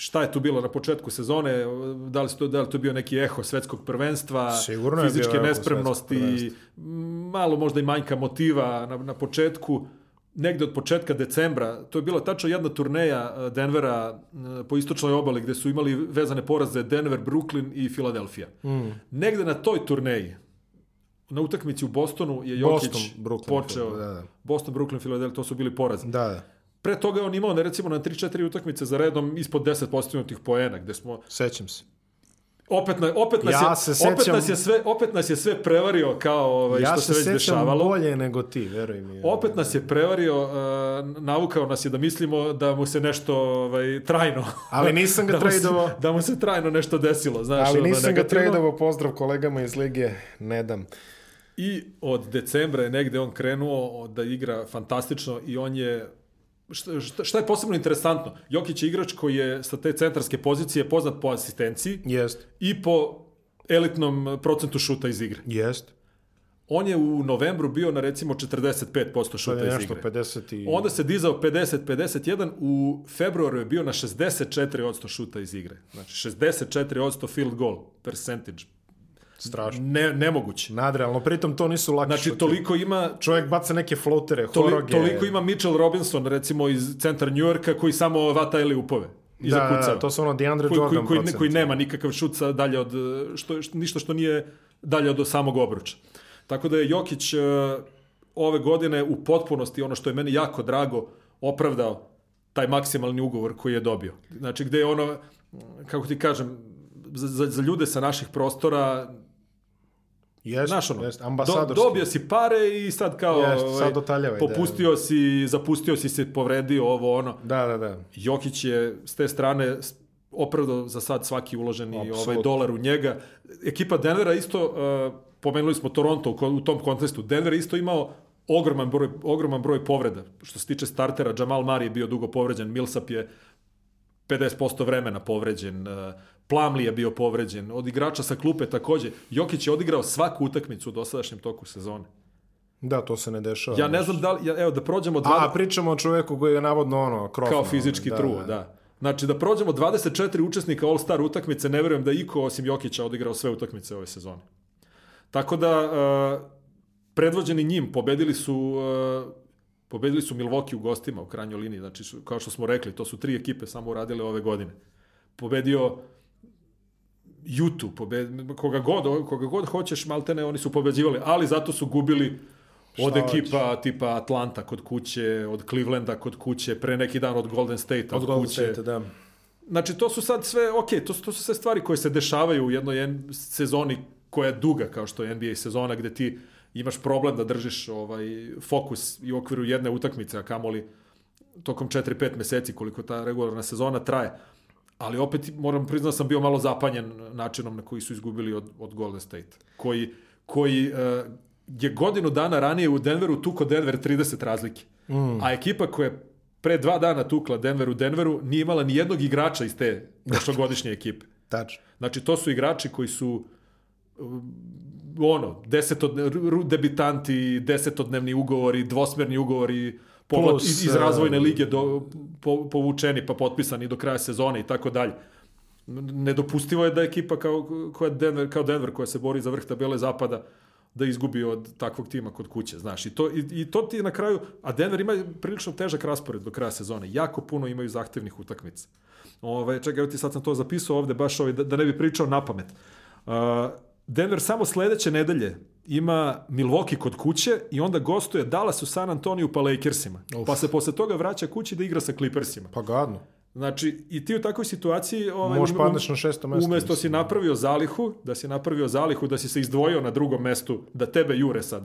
šta je tu bilo na početku sezone, da li, to, da li to bio neki eho svetskog prvenstva, Sigurno fizičke nespremnosti, malo možda i manjka motiva na, na početku, negde od početka decembra, to je bila tačno jedna turneja eh, Denvera eh, po istočnoj obali gde su imali vezane poraze Denver, Brooklyn i Filadelfija. Mm. Negde na toj turneji, na utakmici u Bostonu je Jokić Boston, Brooklyn, počeo, da, da. Boston, Brooklyn, Filadelfija, to su bili porazi. Da, da. Pre toga je on imao, ne, recimo, na 3-4 utakmice za redom ispod 10 postignutih poena, gde smo Sećam se. opet, na, opet, nas, Ja je, se opet, sećam- nas je sve, opet nas je sve prevario kao ovaj, Ja što se se već sećam dešavalo. bolje nego ti, veruj mi. Opet nas je prevario, uh, navukao nas je da mislimo da mu se nešto ovaj, trajno... Ali nisam ga da mu se- tradovao. Da mu se trajno nešto desilo, znaš. Ali ono, nisam ga negativno. tradovao, pozdrav kolegama iz lige, ne dam. I od decembra je negde on krenuo da igra fantastično i on je šta, šta, je posebno interesantno? Jokić je igrač koji je sa te centarske pozicije poznat po asistenciji Jest, i po elitnom procentu šuta iz igre. jest. On je u novembru bio na recimo 45% To šuta je iz igre. 50 i... Onda se dizao 50-51, u februaru je bio na 64% šuta iz igre. Znači 64% field goal percentage. Strašno. Ne, nemoguće. Nadrealno, pritom to nisu laki Znači toliko ima Čovjek baca neke floatere, Toli, horoge. toliko ima Mitchell Robinson, recimo iz centra New Yorka, koji samo vata ili upove. I Da, da, da, to su ono DeAndre koji, Jordan koji, koji, koji nema nikakav šut sa dalje od, što, što, ništa što nije dalje od samog obruča. Tako da je Jokić e, ove godine u potpunosti, ono što je meni jako drago, opravdao taj maksimalni ugovor koji je dobio. Znači gde je ono, kako ti kažem, za, za ljude sa naših prostora, Jest, znaš ono, jest, do, ambasadorski. dobio si pare i sad kao Jest, ovaj, sad dotaljavaj, da. popustio si, zapustio si se, povredio ovo ono. Da, da, da. Jokić je s te strane opravdao za sad svaki uloženi Apsolutno. ovaj dolar u njega. Ekipa Denvera isto, uh, pomenuli smo Toronto u, u tom kontestu, Denver isto imao ogroman broj, ogroman broj povreda. Što se tiče startera, Jamal Murray je bio dugo povređen, Millsap je 50% vremena povređen, uh, Plumlee je bio povređen, od igrača sa klupe takođe. Jokić je odigrao svaku utakmicu u dosadašnjem toku sezone. Da, to se ne dešava. Ja ne znam da li, ja, evo da prođemo... Dva, A, pričamo o čoveku koji je navodno ono, krofno. kao fizički da, truo, da. Znači da prođemo 24 učesnika All-Star utakmice, ne verujem da iko osim Jokića odigrao sve utakmice ove sezone. Tako da uh, predvođeni njim pobedili su uh, pobedili su Milwaukee u gostima u krajnjoj liniji, znači kao što smo rekli, to su tri ekipe samo uradile ove godine. Pobedio Jutu, pobed, koga god, koga god hoćeš, maltene oni su pobeđivali, ali zato su gubili od Šta ekipa tipa Atlanta kod kuće, od Clevelanda kod kuće, pre neki dan od Golden State Od od Golden kuće. State, da. Znači, to su sad sve, ok, to su, to su sve stvari koje se dešavaju u jednoj sezoni koja je duga, kao što je NBA sezona, gde ti imaš problem da držiš ovaj fokus i u okviru jedne utakmice, a kamoli tokom 4-5 meseci koliko ta regularna sezona traje. Ali opet moram priznati da sam bio malo zapanjen načinom na koji su izgubili od, od Golden State. Koji, koji uh, je godinu dana ranije u Denveru tuko Denver 30 razlike. Mm. A ekipa koja je pre dva dana tukla Denver u Denveru nije imala ni jednog igrača iz te prošlogodišnje ekipe. Tačno. Znači, to su igrači koji su um, ono, desetodne, debitanti, desetodnevni ugovori, dvosmerni ugovori, Plus, iz, iz e, razvojne lige do, po, povučeni pa potpisani do kraja sezone i tako dalje. Nedopustivo je da ekipa kao, koja Denver, kao Denver koja se bori za vrh tabele zapada da izgubi od takvog tima kod kuće, znaš. I to, i, i to ti je na kraju, a Denver ima prilično težak raspored do kraja sezone. Jako puno imaju zahtevnih utakmica. Ove, čekaj, evo ti sad sam to zapisao ovde, baš ovaj, da, da ne bi pričao na pamet. Uh, Denver samo sledeće nedelje ima Milwaukee kod kuće i onda gostuje Dallas u San Antoniju pa Lakersima. Uf. Pa se posle toga vraća kući da igra sa Clippersima. Pa gadno. Znači, i ti u takvoj situaciji... Ovaj, Možeš um- padneš na šesto mesto, Umesto si mislim. napravio zalihu, da si napravio zalihu, da si se izdvojio na drugom mestu, da tebe jure sad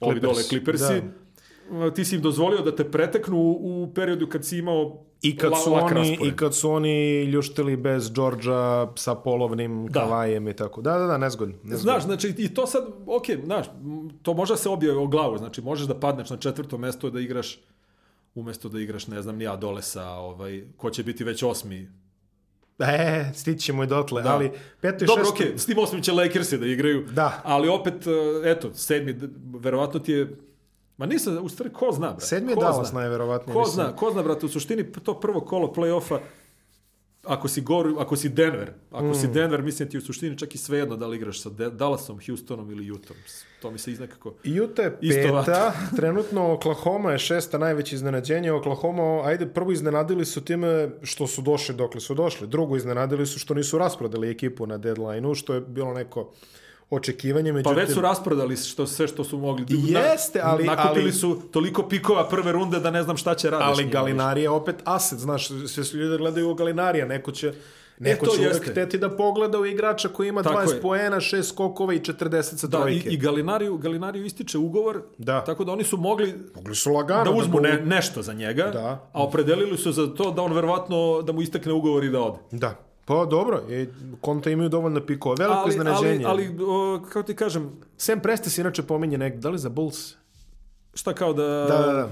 ovi Clippers, dole Clippersi, ti si im dozvolio da te preteknu u, periodu kad si imao I kad, la- su lak oni. I kad su oni ljuštili bez Georgia sa polovnim Da. kavajem i tako. Da, da, da, nezgodno. nezgodno. Znaš, znači, i to sad, ok, znaš, to može da se obije o glavu, znači, možeš da padneš na četvrto mesto da igraš, umesto da igraš, ne znam, ni ja dole sa, ovaj, ko će biti već osmi. E, stićemo i dotle, Da. ali peto i Dobro, šesto... ok, s tim osmim će Lakersi da igraju, Da. ali opet, e, eto, sedmi, verovatno ti je, ma nisam, u stvari, ko zna, brate? Sedmi je Dallas najverovatnije. Ko mislim. zna, ko zna, brate, u suštini to prvo kolo play-offa, ako si, Gor, ako si Denver, ako Mm. si Denver, mislim ti u suštini čak i svejedno da li igraš sa De- Dallasom, Houstonom ili Utahom. To mi se iznekako... Utah je peta, trenutno Oklahoma je šesta najveće iznenađenje. Oklahoma, ajde, prvo iznenadili su time što su došli dokle su došli. Drugo, iznenadili su što nisu rasprodali ekipu na deadline-u, što je bilo neko očekivanje. Pa Međutim, već su rasprodali što, sve što su mogli. Jeste, ali- Nakupili ali- su toliko pikova prve runde da ne znam šta će raditi. Ali Galinari je opet aset, znaš, sve su ljudi gledaju u Galinarija, neko će Neko E, će uvek hteti da pogleda u igrača koji ima Tako 20 je. poena, 6 skokova i 40 sa Da, i, trojke. i Galinariju, Galinariju ističe ugovor, Da. tako da oni su mogli Mogli su lagano da uzmu go- ne, nešto za njega, Da. a opredelili su za to da on verovatno da mu istekne ugovor i da ode. Da. Pa dobro, i konta imaju dovoljno pikova. Veliko Ali, iznenađenje. ali, ali o, kako ti kažem, Sam Prestes inače pominje nek, da li za Bulls? šta kao da... Da, da, da.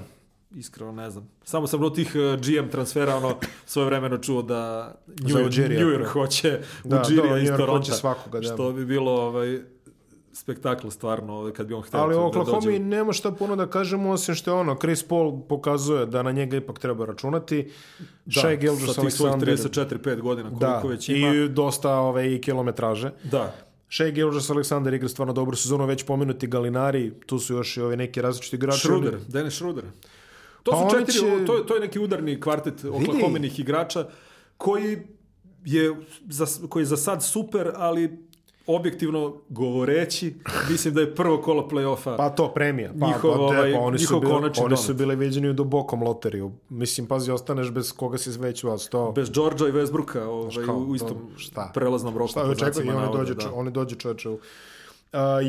Iskreno ne znam. Samo sam od tih uh, GM transfera ono svoje vremeno čuo da New, York, New York da. hoće Da, Udžirija da, New iz York Toronta. hoće svakoga, da. Što bi bilo ovaj, spektakl stvarno ovaj, kad bi on hteo Ali da Oklahoma dođe. nema šta puno da kažemo, osim što je ono, Chris Paul pokazuje da na njega ipak treba računati. Da, Shai Gilgeous Alexander, 34-5 godina koliko da, već ima. i dosta ove, i kilometraže. Da. Shea Gilgeous Alexander igra stvarno dobru sezonu, već pomenuti Galinari, tu su još i ovi neki različiti igrači. Schroeder, Dennis Schroeder. To Pa su četiri, će- to, je, to je neki udarni kvartet oklahomenih igrača koji je, za, koji je za sad super, ali objektivno govoreći, mislim da je prvo kolo play-offa. Pa to premija. Pa, Njihov, pa, ovaj, pa oni, su bili, oni su domet. bili viđeni u dubokom loteriju. Mislim, pazi, ostaneš bez koga si već vas to... Bez Georgia i Westbrooka ovaj, kao, u istom to- šta? prelaznom roku. Šta znacima oni navoda, dođe, da. oni dođe čoveče u...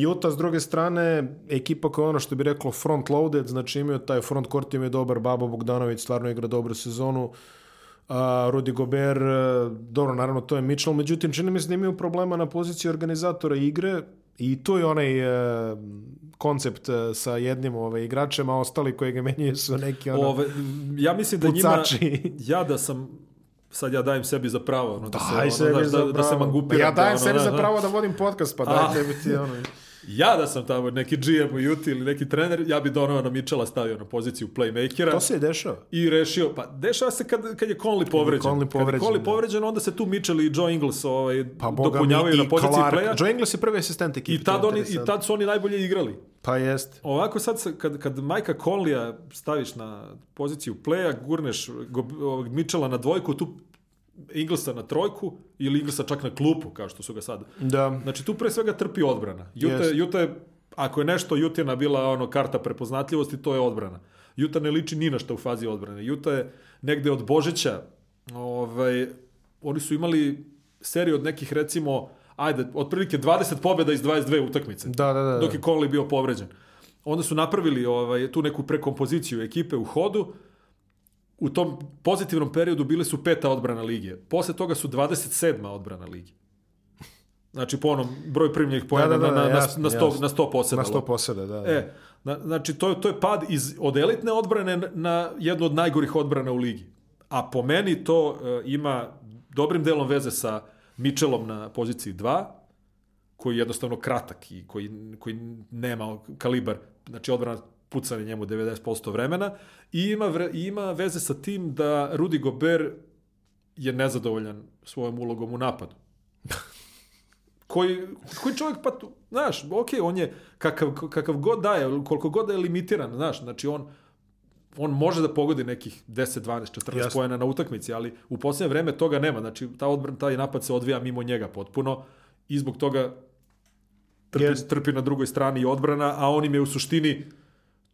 Uh, Utah s druge strane, ekipa koja je ono što bi reklo front loaded, znači imaju taj front court im je dobar, Babo Bogdanović stvarno igra dobru sezonu, uh, Rudy Gobert, uh, dobro, naravno to je Mitchell, međutim čini mi se da imaju problema na poziciji organizatora igre i tu je onaj uh, koncept uh, sa jednim ovaj, igračem, a ostali koji ga menjaju su neki ono... Ove, ja mislim da njima, Pucači. ja da sam, sad ja dajem sebi za pravo, ono, da, se, Daj ono, sebi znaš, za da, da se pravo. mangupiram. Ja dajem da, sebi ono, za znaš, pravo da vodim podcast, pa A. daj tebi ti ono... Ja da sam tamo neki GM u Juti ili neki trener, ja bi Donovana Mitchella stavio na poziciju playmakera To se i dešava. i rešio, pa dešava se kad, kad je Conley povređen. Conley kad povređen, je Conley da. povređen, onda se tu Mitchell i Joe Ingles ovaj, Pa dopunjavaju na poziciji Clark. playa. Joe Ingles je prvi asistent ekipe. I tad, je oni, I tad su oni najbolje igrali. Pa jest. Ovako sad, kad, kad Majka Conleya staviš na poziciju playa, gurneš Mitchella na dvojku, tu Inglesa na trojku ili Inglesa čak na klupu, kao što su ga sad. Da. Znači tu pre svega trpi odbrana. Juta, Jest. Juta je, ako je nešto Jutina bila ono karta prepoznatljivosti, to je odbrana. Juta ne liči ni na šta u fazi odbrane. Juta je negde od Božića, ovaj, oni su imali seriju od nekih recimo, ajde, otprilike 20 pobjeda iz 22 utakmice. Da, da, da. Dok je Conley bio povređen. Onda su napravili ovaj, tu neku prekompoziciju ekipe u hodu. U tom pozitivnom periodu bile su peta odbrana lige. Posle toga su 27. odbrana lige. Znači po onom broj primljenih pojena da, da, na, na, jasno, na, 100, jasno. na 100 poseda. Na 100 poseda, da. da. E, na, znači to, to je pad iz, od elitne odbrane na jednu od najgorih odbrana u ligi. A po meni to e, ima dobrim delom veze sa Mitchellom na poziciji 2, koji je jednostavno kratak i koji, koji nema kalibar, znači odbrana pucane njemu 90% vremena i ima, vre, ima veze sa tim da Rudy Gobert je nezadovoljan svojom ulogom u napadu. koji, koji čovjek pa tu, znaš, ok, on je kakav, kakav god daje, koliko god da je limitiran, znaš, znači on on može da pogodi nekih 10, 12, 14 Jasno. pojena na utakmici, ali u posljednje vreme toga nema. Znači, ta odbran, taj napad se odvija mimo njega potpuno i zbog toga trpi, Jest. trpi na drugoj strani i odbrana, a on im je u suštini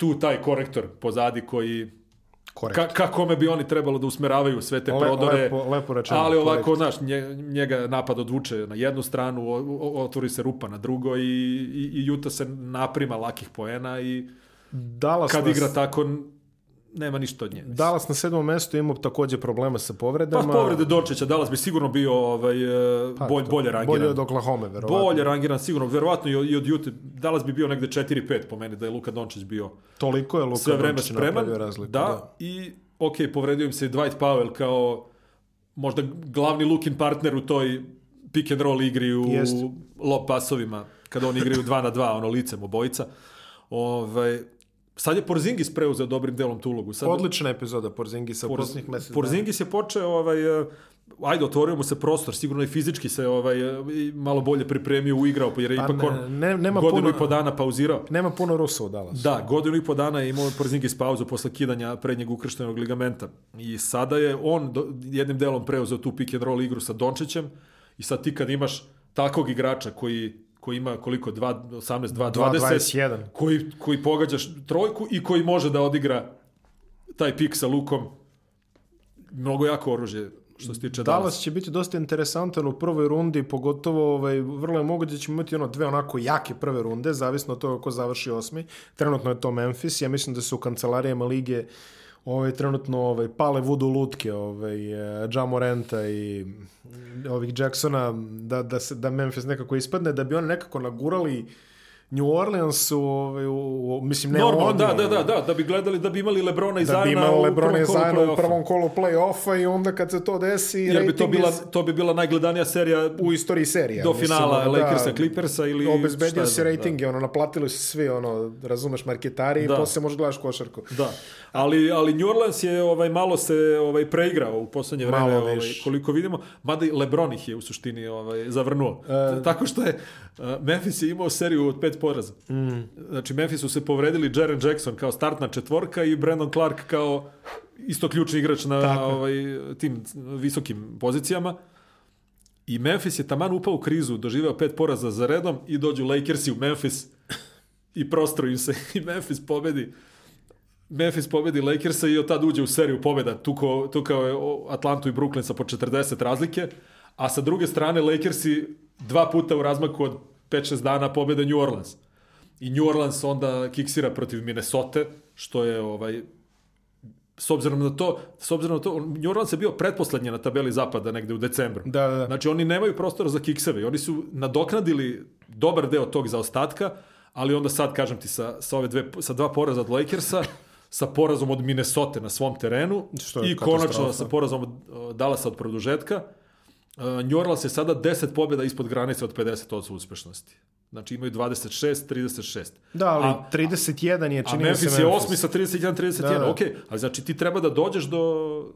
tu taj korektor pozadi koji Korekt. ka, ka kome bi oni trebalo da usmeravaju sve te prodore. lepo- lepo rečeno, ali ovako, korekt. znaš, nje, njega napad odvuče na jednu stranu, otvori se rupa na drugoj i, i, i Juta se naprima lakih poena i Dallas kad nas, igra tako, nema ništa od nje. mislim. Dallas na sedmom mestu ima takođe problema sa Pa povredama. povrede Dončića, Dallas bi sigurno bio ovaj, e, Pa, bolj, to- bolje rangiran. Bolje od Oklahoma, verovatno. Bolje rangiran, sigurno, verovatno i od, i od Jute. Dallas bi bio negde 4-5 po meni, da je Luka Dončić bio Toliko je Luka sve vreme Dončić spreman. razliku. Da, i ok, povredio im se i Dwight Powell kao možda glavni looking partner u toj pick and roll igri u Jest. lob pasovima, kada oni igraju 2 na 2, ono licem obojica. Ovaj, sad je Porzingis preuzeo dobrim delom tu ulogu. Sad, Odlična epizoda Porzingisa u posljednjih mesec dana. Porzingis je počeo ovaj, e, ajde, otvorio mu se prostor, sigurno i fizički se ovaj, i malo bolje pripremio, uigrao, jer je Pa ipak ne- on ne- nema godinu puno- i po dana pauzirao. Nema puno Rusa u Dallasu. Da, godinu i po dana je imao Porzingis pauzu posle kidanja prednjeg ukrštenog ligamenta. I sada je on do, jednim delom preuzeo tu pick and roll igru sa Dončićem i sad ti kad imaš takvog igrača koji koji ima koliko 2 18 2 20 2.21. koji koji pogađaš trojku i koji može da odigra taj pik sa lukom mnogo jako oružje što se tiče Dallas Dallas. će biti dosta interesantan u prvoj rundi, pogotovo ovaj, vrlo je moguće da ćemo imati ono dve onako jake prve runde, zavisno od toga ko završi osmi. Trenutno je to Memphis, ja mislim da su u kancelarijama lige ovaj, trenutno ovaj, pale vudu lutke ovaj, eh, Ja Morenta i ovih Jacksona da, da, se, da Memphis nekako ispadne, da bi oni nekako nagurali New Orleans u, ovaj, u, u- mislim ne Normalno, oni, da, da, da, da, da bi gledali, da bi imali Lebrona i da bi Zajona imao u Lebron prvom i Zion u prvom kolu play-offa i onda kad se to desi Jer bi to bila, iz- to bi bila najgledanija serija u istoriji serije. do mislim, finala ono, Lakersa, Clippersa ili Obezbedio se znam, ratinge, ono, naplatili su svi, ono, razumeš, marketari Da. i posle možeš gledaš košarku. Da, ali, ali New Orleans je ovaj, malo se ovaj, preigrao u poslednje vreme, ovaj, koliko vidimo, mada i Lebron ih je u suštini ovaj, zavrnuo. E. Tako što je uh, Memphis je imao seriju od pet poraza. Mm. Znači Memphis su se povredili Jaren Jackson kao startna četvorka i Brandon Clark kao isto ključni igrač na Tako ovaj, tim visokim pozicijama. I Memphis je taman upao u krizu, doživeo pet poraza za redom i dođu Lakersi u Memphis i prostruju se i Memphis pobedi Memphis pobedi Lakersa i od tad uđe u seriju pobjeda. Tuko, tukao je o- Atlantu i Brooklyn sa po 40 razlike, a sa druge strane Lakersi dva puta u razmaku od 5-6 dana pobjede New Orleans. I New Orleans onda kiksira protiv Minnesota, što je ovaj s obzirom na to, s obzirom na to, New Orleans je bio pretposlednji na tabeli zapada negde u decembru. Da, da, da. Znači oni nemaju prostora za kikseve i oni su nadoknadili dobar deo tog zaostatka, ali onda sad, kažem ti, sa, sa, ove dve, sa dva poraza od Lakersa, sa porazom od Minnesota na svom terenu Što je i konačno sa porazom od Dallasa od produžetka, New Orleans je sada 10 pobjeda ispod granice od 50% uspešnosti. Znači imaju 26, 36. Da, ali A- 31 je A čini mi se Memphis je osmi sa 31-31, Da, da. ok, ali znači ti treba da dođeš do,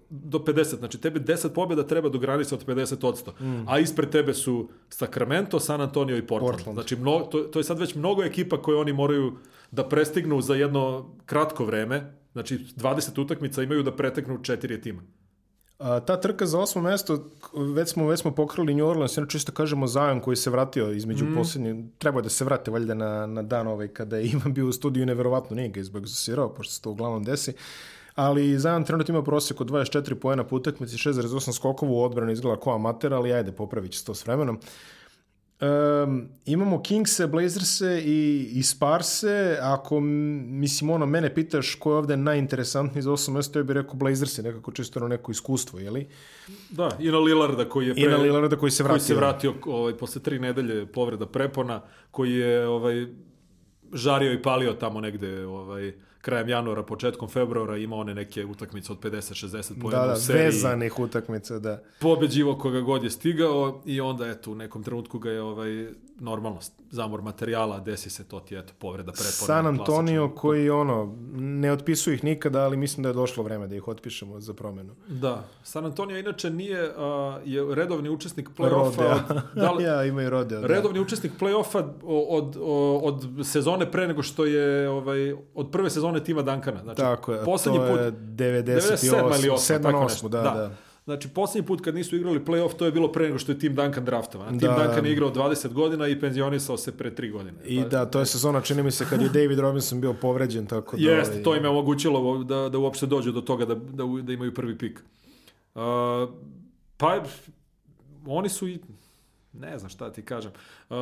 do 50, znači tebi 10 pobjeda treba do granice od 50%, mm. a ispred tebe su Sacramento, San Antonio i Portland. Portland. Znači mno, to, to je sad već mnogo ekipa koje oni moraju da prestignu za jedno kratko vreme, znači 20 utakmica imaju da preteknu četiri tima. A, ta trka za osmo mesto, već smo, već smo pokrili New Orleans, jedno čisto kažemo Zion koji se vratio između mm. posljednje, trebao je da se vrate valjda na, na dan ovaj kada je Ivan bio u studiju, neverovatno nije ga izbog pošto se to uglavnom desi. Ali Zion trenutno ima prosjek od 24 poena po utakmici, 6,8 skokova u odbranu izgleda kao amater, ali ajde, popravit će se to s vremenom. Um, imamo Kingse, Blazerse i, i Sparse. Ako, mislim, ono, mene pitaš ko je ovde najinteresantniji za 8 mesta, ja bih rekao Blazerse, nekako čisto ono neko iskustvo, jeli? Da, i na Lillarda koji je I na Lillarda koji se vratio. koji se vratio ovaj, posle tri nedelje povreda prepona, koji je ovaj, žario i palio tamo negde ovaj, krajem januara, početkom februara, ima one neke utakmice od 50-60 pojena Da, da, u seriji. vezanih utakmica, da. Pobeđivo koga god je stigao i onda eto u nekom trenutku ga je ovaj normalnost, zamor materijala, desi se to ti eto povreda prepona. San Antonio klasičan. koji, ono, ne otpisuju ih nikada, ali mislim da je došlo vreme da ih otpišemo za promenu. Da, San Antonio inače nije, a, je redovni učesnik play-offa. Da li- ja, imaju rodeo. Da. Redovni učesnik play-offa od, od, od sezone pre nego što je ovaj, od prve sezone tima Duncana. Znači, Tako je, poslednji to put, je 98, 97 ili 8, 7 tako 8, nešto. da, da. Znači, poslednji put kad nisu igrali play-off, to je bilo pre nego što je tim Duncan draftovan. Tim Da. Duncan je igrao 20 godina i penzionisao se pre 3 godine. I da, to je sezona, čini mi se, kad je David Robinson bio povređen, tako da... Jeste, ovaj, to im je omogućilo da, da uopšte dođu do toga da, da, da imaju prvi pik. Uh, pa, oni su i ne znam šta ti kažem. Uh,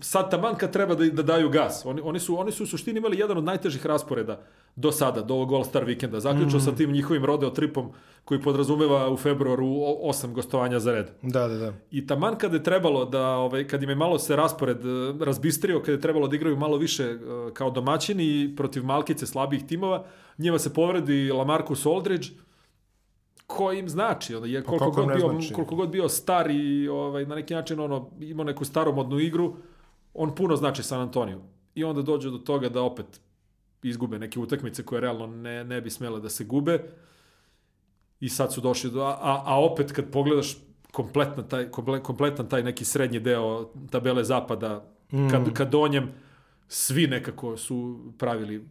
sad taman kad treba da, da daju gas. Oni, oni, su, oni su u suštini imali jedan od najtežih rasporeda do sada, do ovog All-Star vikenda. Zaključno Mhm. sa tim njihovim rodeo tripom koji podrazumeva u februaru osam gostovanja za red. Da, da, da. I taman kad je trebalo da, ovaj, kad im je malo se raspored eh, razbistrio, kad je trebalo da igraju malo više eh, kao domaćini protiv malkice slabijih timova, njima se povredi Lamarcus Aldridge, koji im znači, onda je koliko kako god, bio, znači? koliko god bio star i ovaj, na neki način ono, imao neku staromodnu igru, on puno znači San Antonio. I onda dođe do toga da opet izgube neke utakmice koje realno ne, ne bi smele da se gube. i sad su došli do... A, a, opet kad pogledaš kompletan taj, komple- kompletan taj neki srednji deo tabele zapada, kad, kad donjem svi nekako su pravili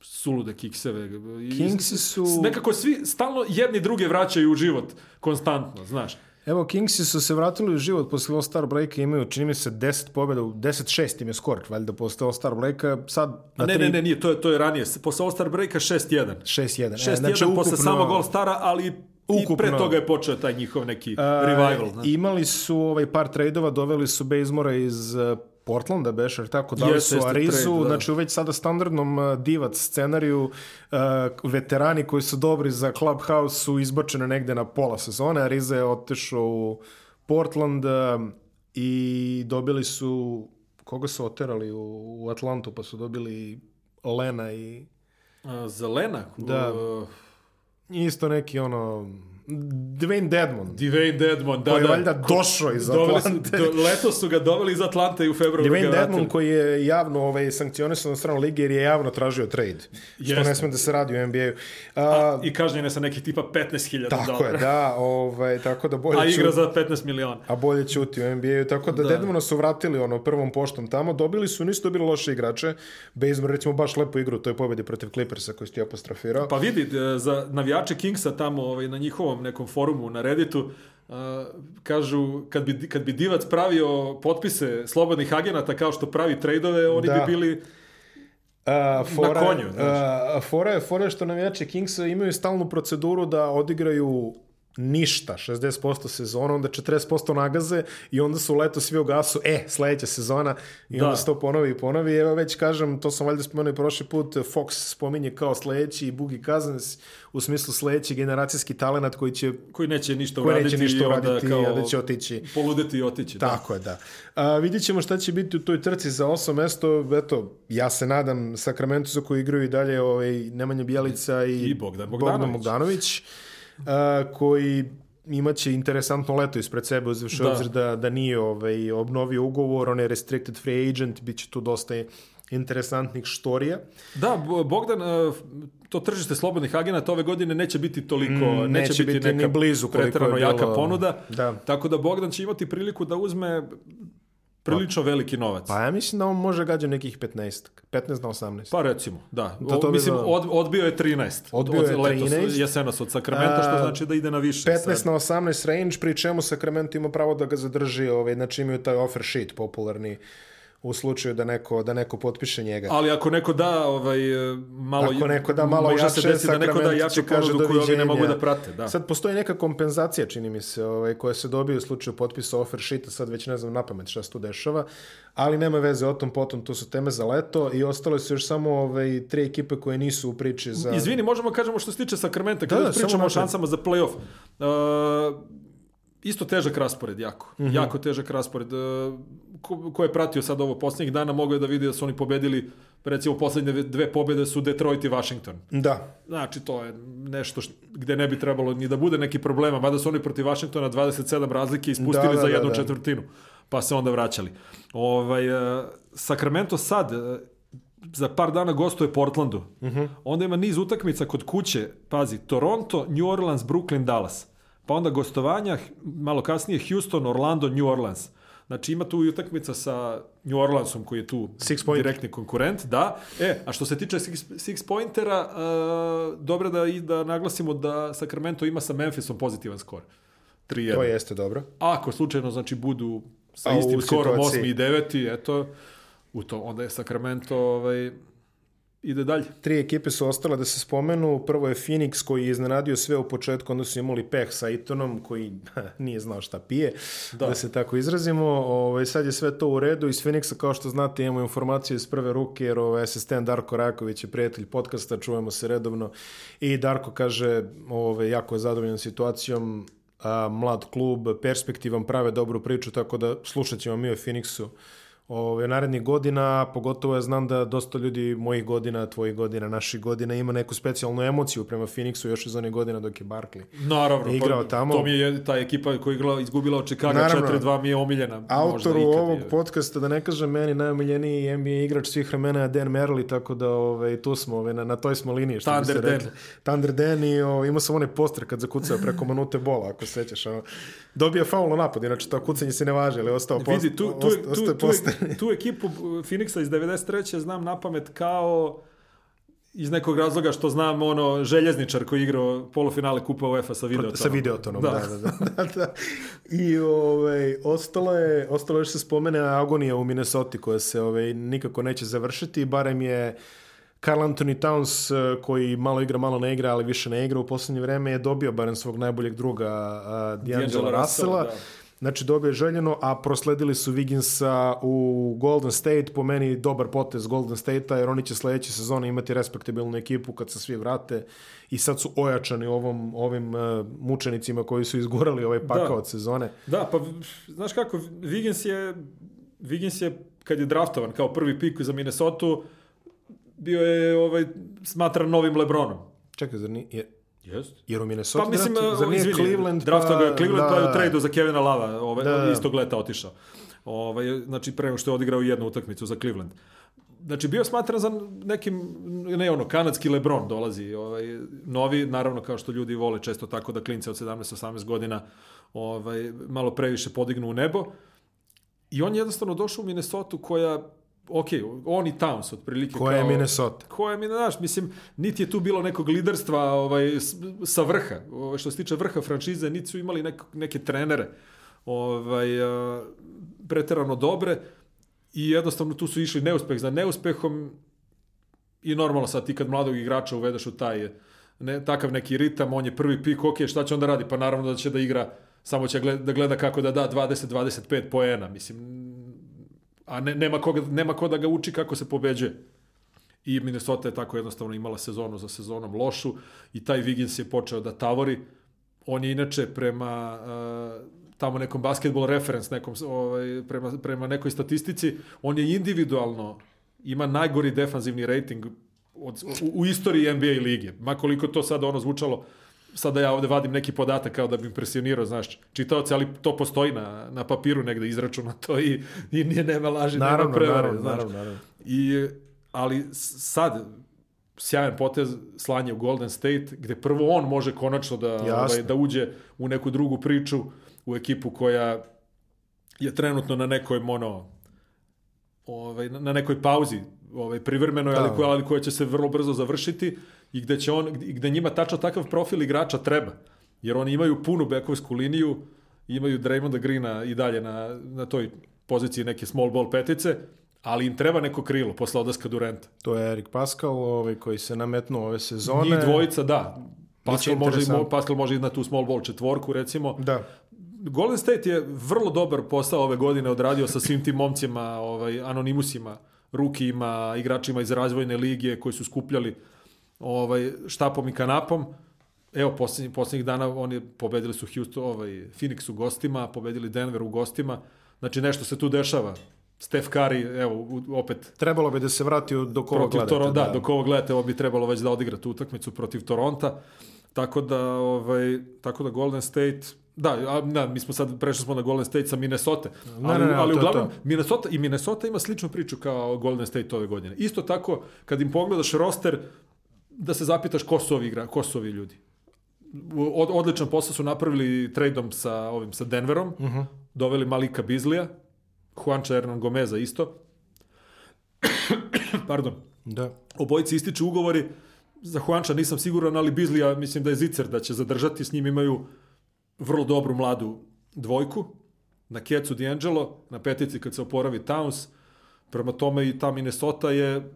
sulude kikseve. I Kingsi su- Nekako svi stalno jedni druge vraćaju u život konstantno, znaš. Evo, Kingsi su se vratili u život posle All Star breaka, imaju, čini mi se, 10 pobjeda, 10-6 im je skor, valjda posle All Star breaka, sad A na ne, tri- ne, ne, nije, to je, to je ranije. Posle All-Star breaka 6-1. 6-1. 6-1 E, znači, ukupno, posle samog All-Stara, ali i Ukupno- pre toga je počeo taj njihov neki a, revival. znaš. Imali su ovaj par trejdova, doveli su Bazemora iz Portlanda, beš, jer tako, dali Jeste, su Arizu, trade, da. znači u već sada standardnom uh, divac scenariju, uh, veterani koji su dobri za Clubhouse su izbačene negde na pola sezone, Ariza je otišao u Portland uh, i dobili su, koga su oterali u, u Atlantu, pa su dobili Lena i A, Zelena, Da. uh, isto neki ono, Dwayne Dedmond. Dwayne Dedmon, da, Koji je da. valjda došao iz Doveli su- Atlante. do, leto su ga doveli iz Atlante i u februaru Dwayne Dedmon koji je javno ovaj, sankcionisan od strane lige jer je javno tražio trade. Što Jeste. ne sme da se radi u NBA-u. I kažnjen je sa nekih tipa 15.000 tako dolara. je, da. Ovaj, tako da bolje A igra za 15 miliona. a bolje ćuti u NBA-u. Tako da, Da. Dedmona su vratili ono prvom poštom tamo. Dobili su, nisu dobili loše igrače. Bazemore recimo baš lepo igru u toj pobedi protiv Clippersa koju ste apostrofirao. Pa vidi, e, za navijače Kingsa tamo ovaj, na njihovom nekom forumu na Redditu, uh, kažu, kad bi, kad bi Divac pravio potpise slobodnih agenata kao što pravi trejdove, oni Da. bi bili... A, fora, konju, znaš. a, fora je fora je što navijači Kingsa imaju stalnu proceduru da odigraju ništa, 60% sezona, onda 40% nagaze i onda su leto svi u gasu, e, sledeća sezona i Da. onda se to ponovi i ponovi. Evo već kažem, to sam valjda spomenuo i prošli put, Fox spominje kao sledeći i Boogie Cousins u smislu sledeći generacijski talenat koji će koji neće ništa koji uraditi neće ništa i onda uraditi, kao a da će otići. poludeti i otići. Da. Tako je, da. A, vidjet ćemo šta će biti u toj trci za osam mesto. Eto, ja se nadam Sacramento za koju igraju i dalje ovaj, Nemanja Bjelica i, I Bogdan Bogdan Bogdanović. A, koji imaće interesantno leto ispred sebe, uzviše Da. obzir da, da nije ovaj, obnovio ugovor, on je restricted free agent, bit će tu dosta interesantnih štorija. Da, Bo- Bogdan, e, to tržište slobodnih agenata ove godine neće biti toliko, Mm, neće, neće biti, biti ni neka blizu koliko je preterano jaka bilo- ponuda. Da. Tako da Bogdan će imati priliku da uzme prilično veliki novac. Pa ja mislim da on može gađa nekih 15, 15 na 18. Pa recimo, da. Da to O, mislim, bilo- od, odbio je 13. Odbio od, je letos, 13. Jesenas od Sakramenta, što znači da ide na više. 15 sad. na 18 range, pri čemu Sacramento ima pravo da ga zadrži, ovaj, znači imaju taj offer sheet popularni u slučaju da neko, da neko potpiše njega. Ali ako neko da ovaj, e, malo, Ako neko da malo može jače, se desi da neko da jače kaže ponudu koju ovi ne mogu da prate. Da. Sad postoji neka kompenzacija, čini mi se, ovaj, koja se dobije u slučaju potpisa offer sheeta, sad već ne znam na pamet šta se tu dešava, ali nema veze o tom potom, to su teme za leto i ostale su još samo ovaj, tri ekipe koje nisu u priči za... Izvini, možemo kažemo što se tiče Sakramenta, kada Da, da, da, pričamo o šansama za play-off. Uh, isto težak raspored, jako. Mhm. Jako težak raspored. Uh, ko, ko je pratio sad ovo posljednjih dana, mogao je da vidi da su oni pobedili, recimo poslednje dve pobede su Detroit i Washington. Da, Znači, to je nešto št, gde ne bi trebalo ni da bude neki problema, mada su oni protiv Washingtona 27 razlike ispustili Da, da, za da, jednu da. četvrtinu, pa se onda vraćali. Ovaj, uh, Sacramento sad, uh, za par dana gostuje Portlandu. Onda ima niz utakmica kod kuće, pazi, Toronto, New Orleans, Brooklyn, Dallas. Pa onda gostovanja, malo kasnije Houston, Orlando, New Orleans. Znači ima tu i utakmica sa New Orleansom koji je tu Six point. direktni konkurent, da. E, a što se tiče six, six pointera, uh, dobro da, i da naglasimo da Sacramento ima sa Memphisom pozitivan skor. 3-1. to jeste dobro. Ako slučajno znači budu sa A istim skorom situaciji- 8 i 9, eto, u to onda je Sacramento ovaj, ide dalje. Tri ekipe su ostale da se spomenu. Prvo je Phoenix koji je iznenadio sve u početku, onda su imali peh sa Itonom koji nije znao šta pije, da, Da. se tako izrazimo. Ovaj, sad je sve to u redu. Iz Phoenixa, kao što znate, imamo informaciju iz prve ruke, jer ovaj, asistent Darko Raković je prijatelj podcasta, čujemo se redovno. I Darko kaže, ovaj, jako je zadovoljan situacijom, a, mlad klub, perspektivan, prave dobru priču, tako da slušat ćemo mi o Phoenixu ove, narednih godina, pogotovo ja znam da dosta ljudi mojih godina, tvojih godina, naših godina ima neku specijalnu emociju prema Phoenixu još iz one godina dok je Barkley Naravno, igrao pa, tamo. To mi je ta ekipa koja je igrala, izgubila od Chicago Naravno. 4-2 mi je omiljena. možda Autoru ikad, ovog je. podcasta, da ne kažem meni, najomiljeniji NBA igrač svih vremena je Dan Merli, tako da ovaj, tu smo, ovaj, na, na toj smo liniji, što Thunder Dan. Thunder Dan i ovaj, imao sam onaj poster kad zakucao preko manute bola, ako se sećaš. Ono. Dobio faul na napad, inače to kucanje se ne važi, ali ostao post, Vidi, tu, tu, osta- tu, ostao tu, je poster. Tu, ekipu Phoenixa iz 93. znam na pamet kao iz nekog razloga što znam ono željezničar koji igrao polufinale Kupa UEFA sa videotonom. Sa videotonom, da, da, da. da, da. I ovaj, ostalo je, ostalo još se spomene agonija u Minnesota koja se ovaj, nikako neće završiti, barem je Carl Anthony Towns eh, koji malo igra, malo ne igra, ali više ne igra u posljednje vreme je dobio barem svog najboljeg druga uh, D'Angelo Russella. da. Znači dobio je željeno, a prosledili su Wigginsa u Golden State, po meni dobar potez Golden State-a, jer oni će sledeće sezone imati respektabilnu ekipu kad se svi vrate i sad su ojačani ovom, ovim uh, mučenicima koji su izgurali ovaj pakao Da. od sezone. Da, pa znaš kako, Wiggins je, Wiggins je kad je draftovan kao prvi pik za Minnesota, bio je ovaj, smatran novim Lebronom. Čekaj, zar nije, je, Jest. jer u Minnesota Pa mislim, draftu- zar nije izvini, Cleveland, draftao ga je Cleveland, pa je u tradu za Kevina Lava, ovaj, Da, da. istog leta otišao. Ovaj, znači, pre nego što je odigrao jednu utakmicu za Cleveland. Znači, bio smatran za nekim, ne ono, kanadski Lebron dolazi, ovaj, novi, naravno, kao što ljudi vole često tako da klince od 17-18 godina ovaj, malo previše podignu u nebo. I on je jednostavno došao u Minnesota koja, ok, on i Towns otprilike. Koja je kao- Minnesota? koje mi, znaš, mislim, niti je tu bilo nekog liderstva ovaj, sa vrha, ovaj, što se tiče vrha franšize, niti su imali nek, neke trenere ovaj, a, preterano dobre i jednostavno tu su išli neuspeh za neuspehom i normalno sad ti kad mladog igrača uvedeš u taj ne, takav neki ritam, on je prvi pik, ok, šta će onda radi? Pa naravno da će da igra, samo će gleda, da gleda kako da da 20-25 poena, mislim, a ne, nema, koga, nema ko da ga uči kako se pobeđuje. I Minnesota je tako jednostavno imala sezonu za sezonom lošu i taj Wiggins je počeo da tavori. On je inače prema uh, tamo nekom basketball reference, nekom, ovaj, prema, prema nekoj statistici, on je individualno ima najgori defanzivni rating od, u, u istoriji NBA lige. Ma koliko to sad ono zvučalo, sada ja ovde vadim neki podatak kao da bi impresionirao, znaš, čitaoci, ali to postoji na, na papiru negde izračunato i, i nije nema laži, nema Naravno, prevare, naravno, znaš. naravno, naravno. I, ali sad, sjajan potez slanje u Golden State, gde prvo on može konačno da, ovaj, da uđe u neku drugu priču, u ekipu koja je trenutno na nekoj ono, ovaj, na nekoj pauzi ovaj, privremenoj, Da. ali, koja, ali koja će se vrlo brzo završiti i gde, će on, i gde njima tačno takav profil igrača treba. Jer oni imaju punu bekovsku liniju, imaju Draymonda Greena i dalje na, na toj poziciji neke small ball petice, ali im treba neko krilo posle odlaska Durenta. To je Erik Pascal ovaj, koji se nametnuo ove sezone. Njih dvojica, da. Pascal može. Pascal može i na tu small ball četvorku, recimo. Da. Golden State je vrlo dobar posao ove godine odradio sa svim tim momcima, ovaj, anonimusima, rukijima, igračima iz razvojne lige koji su skupljali ovaj, štapom i kanapom. Evo, posljednjih, posljednjih dana oni pobedili su Houston, ovaj, Phoenix u gostima, pobedili Denver u gostima. Znači, nešto se tu dešava. Steph Curry, evo, opet Trebalo bi da se vrati u- dok ovo protiv gledate. Toronto, da, dok ovo gledate, ovo bi trebalo već da odigra tu utakmicu protiv Toronta. Tako da, ovaj, tako da Golden State, da, a, da, mi smo sad prešli smo na Golden State sa Minnesota. Ne, Ali, ne, ne, ali to uglavnom to. Minnesota i Minnesota ima sličnu priču kao Golden State ove godine. Isto tako kad im pogledaš roster da se zapitaš ko su ovi igra, ko su ovi ljudi. Od, odličan posao su napravili tradeom sa ovim sa Denverom. Uh -huh. Doveli Malika Bizlija, Juancha Hernan Gomeza isto. Pardon Da. obojici ističu ugovori. Za Juanča nisam siguran, ali Bizlija mislim da je zicer da će zadržati. S njim imaju vrlo dobru mladu dvojku. Na kecu D'Angelo, na petici kad se oporavi Towns. Prema tome i ta Minnesota je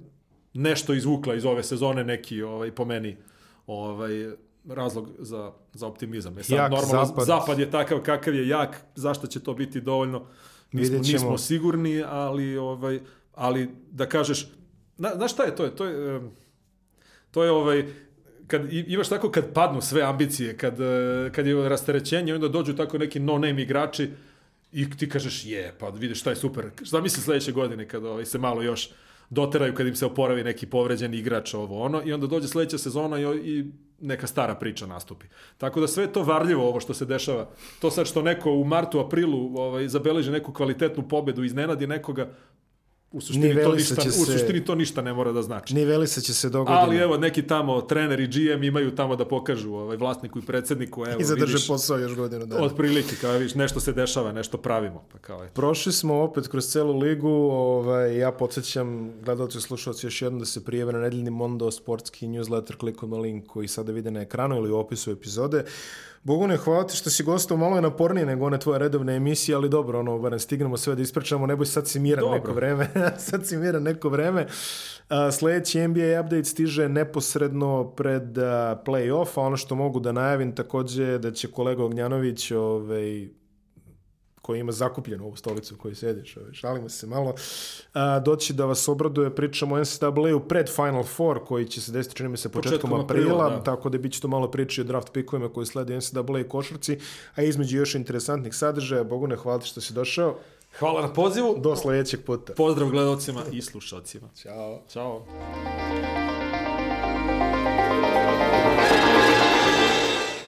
nešto izvukla iz ove sezone, neki ovaj, po meni ovaj, razlog za, za optimizam. E sad, Jak normalno, zapad. zapad je takav kakav je jak, zašto će to biti dovoljno, nismo, nismo sigurni, ali, ovaj, ali da kažeš, na, znaš šta je to? Je, to je, to je ovaj, kad imaš tako kad padnu sve ambicije, kad, e, kad je rasterećenje, onda dođu tako neki no-name igrači I ti kažeš, je, pa vidiš šta je super. Šta misli sledeće godine kada ovaj, se malo još doteraju kad im se oporavi neki povređeni igrač ovo ono i onda dođe sledeća sezona i, i neka stara priča nastupi. Tako da sve je to varljivo ovo što se dešava. To sad što neko u martu, aprilu ovaj, zabeleži neku kvalitetnu pobedu, iznenadi nekoga, u suštini, to ništa, u suštini to ništa ne mora da znači. Ni Velisa će se dogoditi. Ali evo, neki tamo trener i GM imaju tamo da pokažu ovaj, vlasniku i predsedniku. Evo, I zadrže vidiš, posao još godinu dana. Od prilike, kao vidiš, nešto se dešava, nešto pravimo. Pa kao, eto. Prošli smo opet kroz celu ligu. Ovaj, ja podsjećam gledalci i slušalci još jednom da se prijeve na nedeljni Mondo sportski newsletter klikom na link koji sada vide na ekranu ili u opisu epizode. Bogu ne hvala ti što si gostao, malo je napornije nego one tvoje redovne emisije, ali dobro, ono, barem stignemo sve da ispričamo, ne boj sad si miran dobro. neko vreme, sad si miran neko vreme. A, sledeći NBA update stiže neposredno pred a, play-off, a ono što mogu da najavim takođe da će kolega Ognjanović ovaj, koji ima zakupljenu ovu stolicu u kojoj sediš, ovaj, šalimo se malo, a, doći da vas obraduje, pričamo o NCAA-u pred Final Four, koji će se desiti, čini mi se, početkom, početkom aprila, aprila da. tako da bit će to malo priči o draft pikovima koji slede NCAA i košarci, a između još interesantnih sadržaja, Bogu ne hvala što si došao. Hvala na pozivu. Do sledećeg puta. Pozdrav gledalcima i slušalcima. Ćao. Ćao.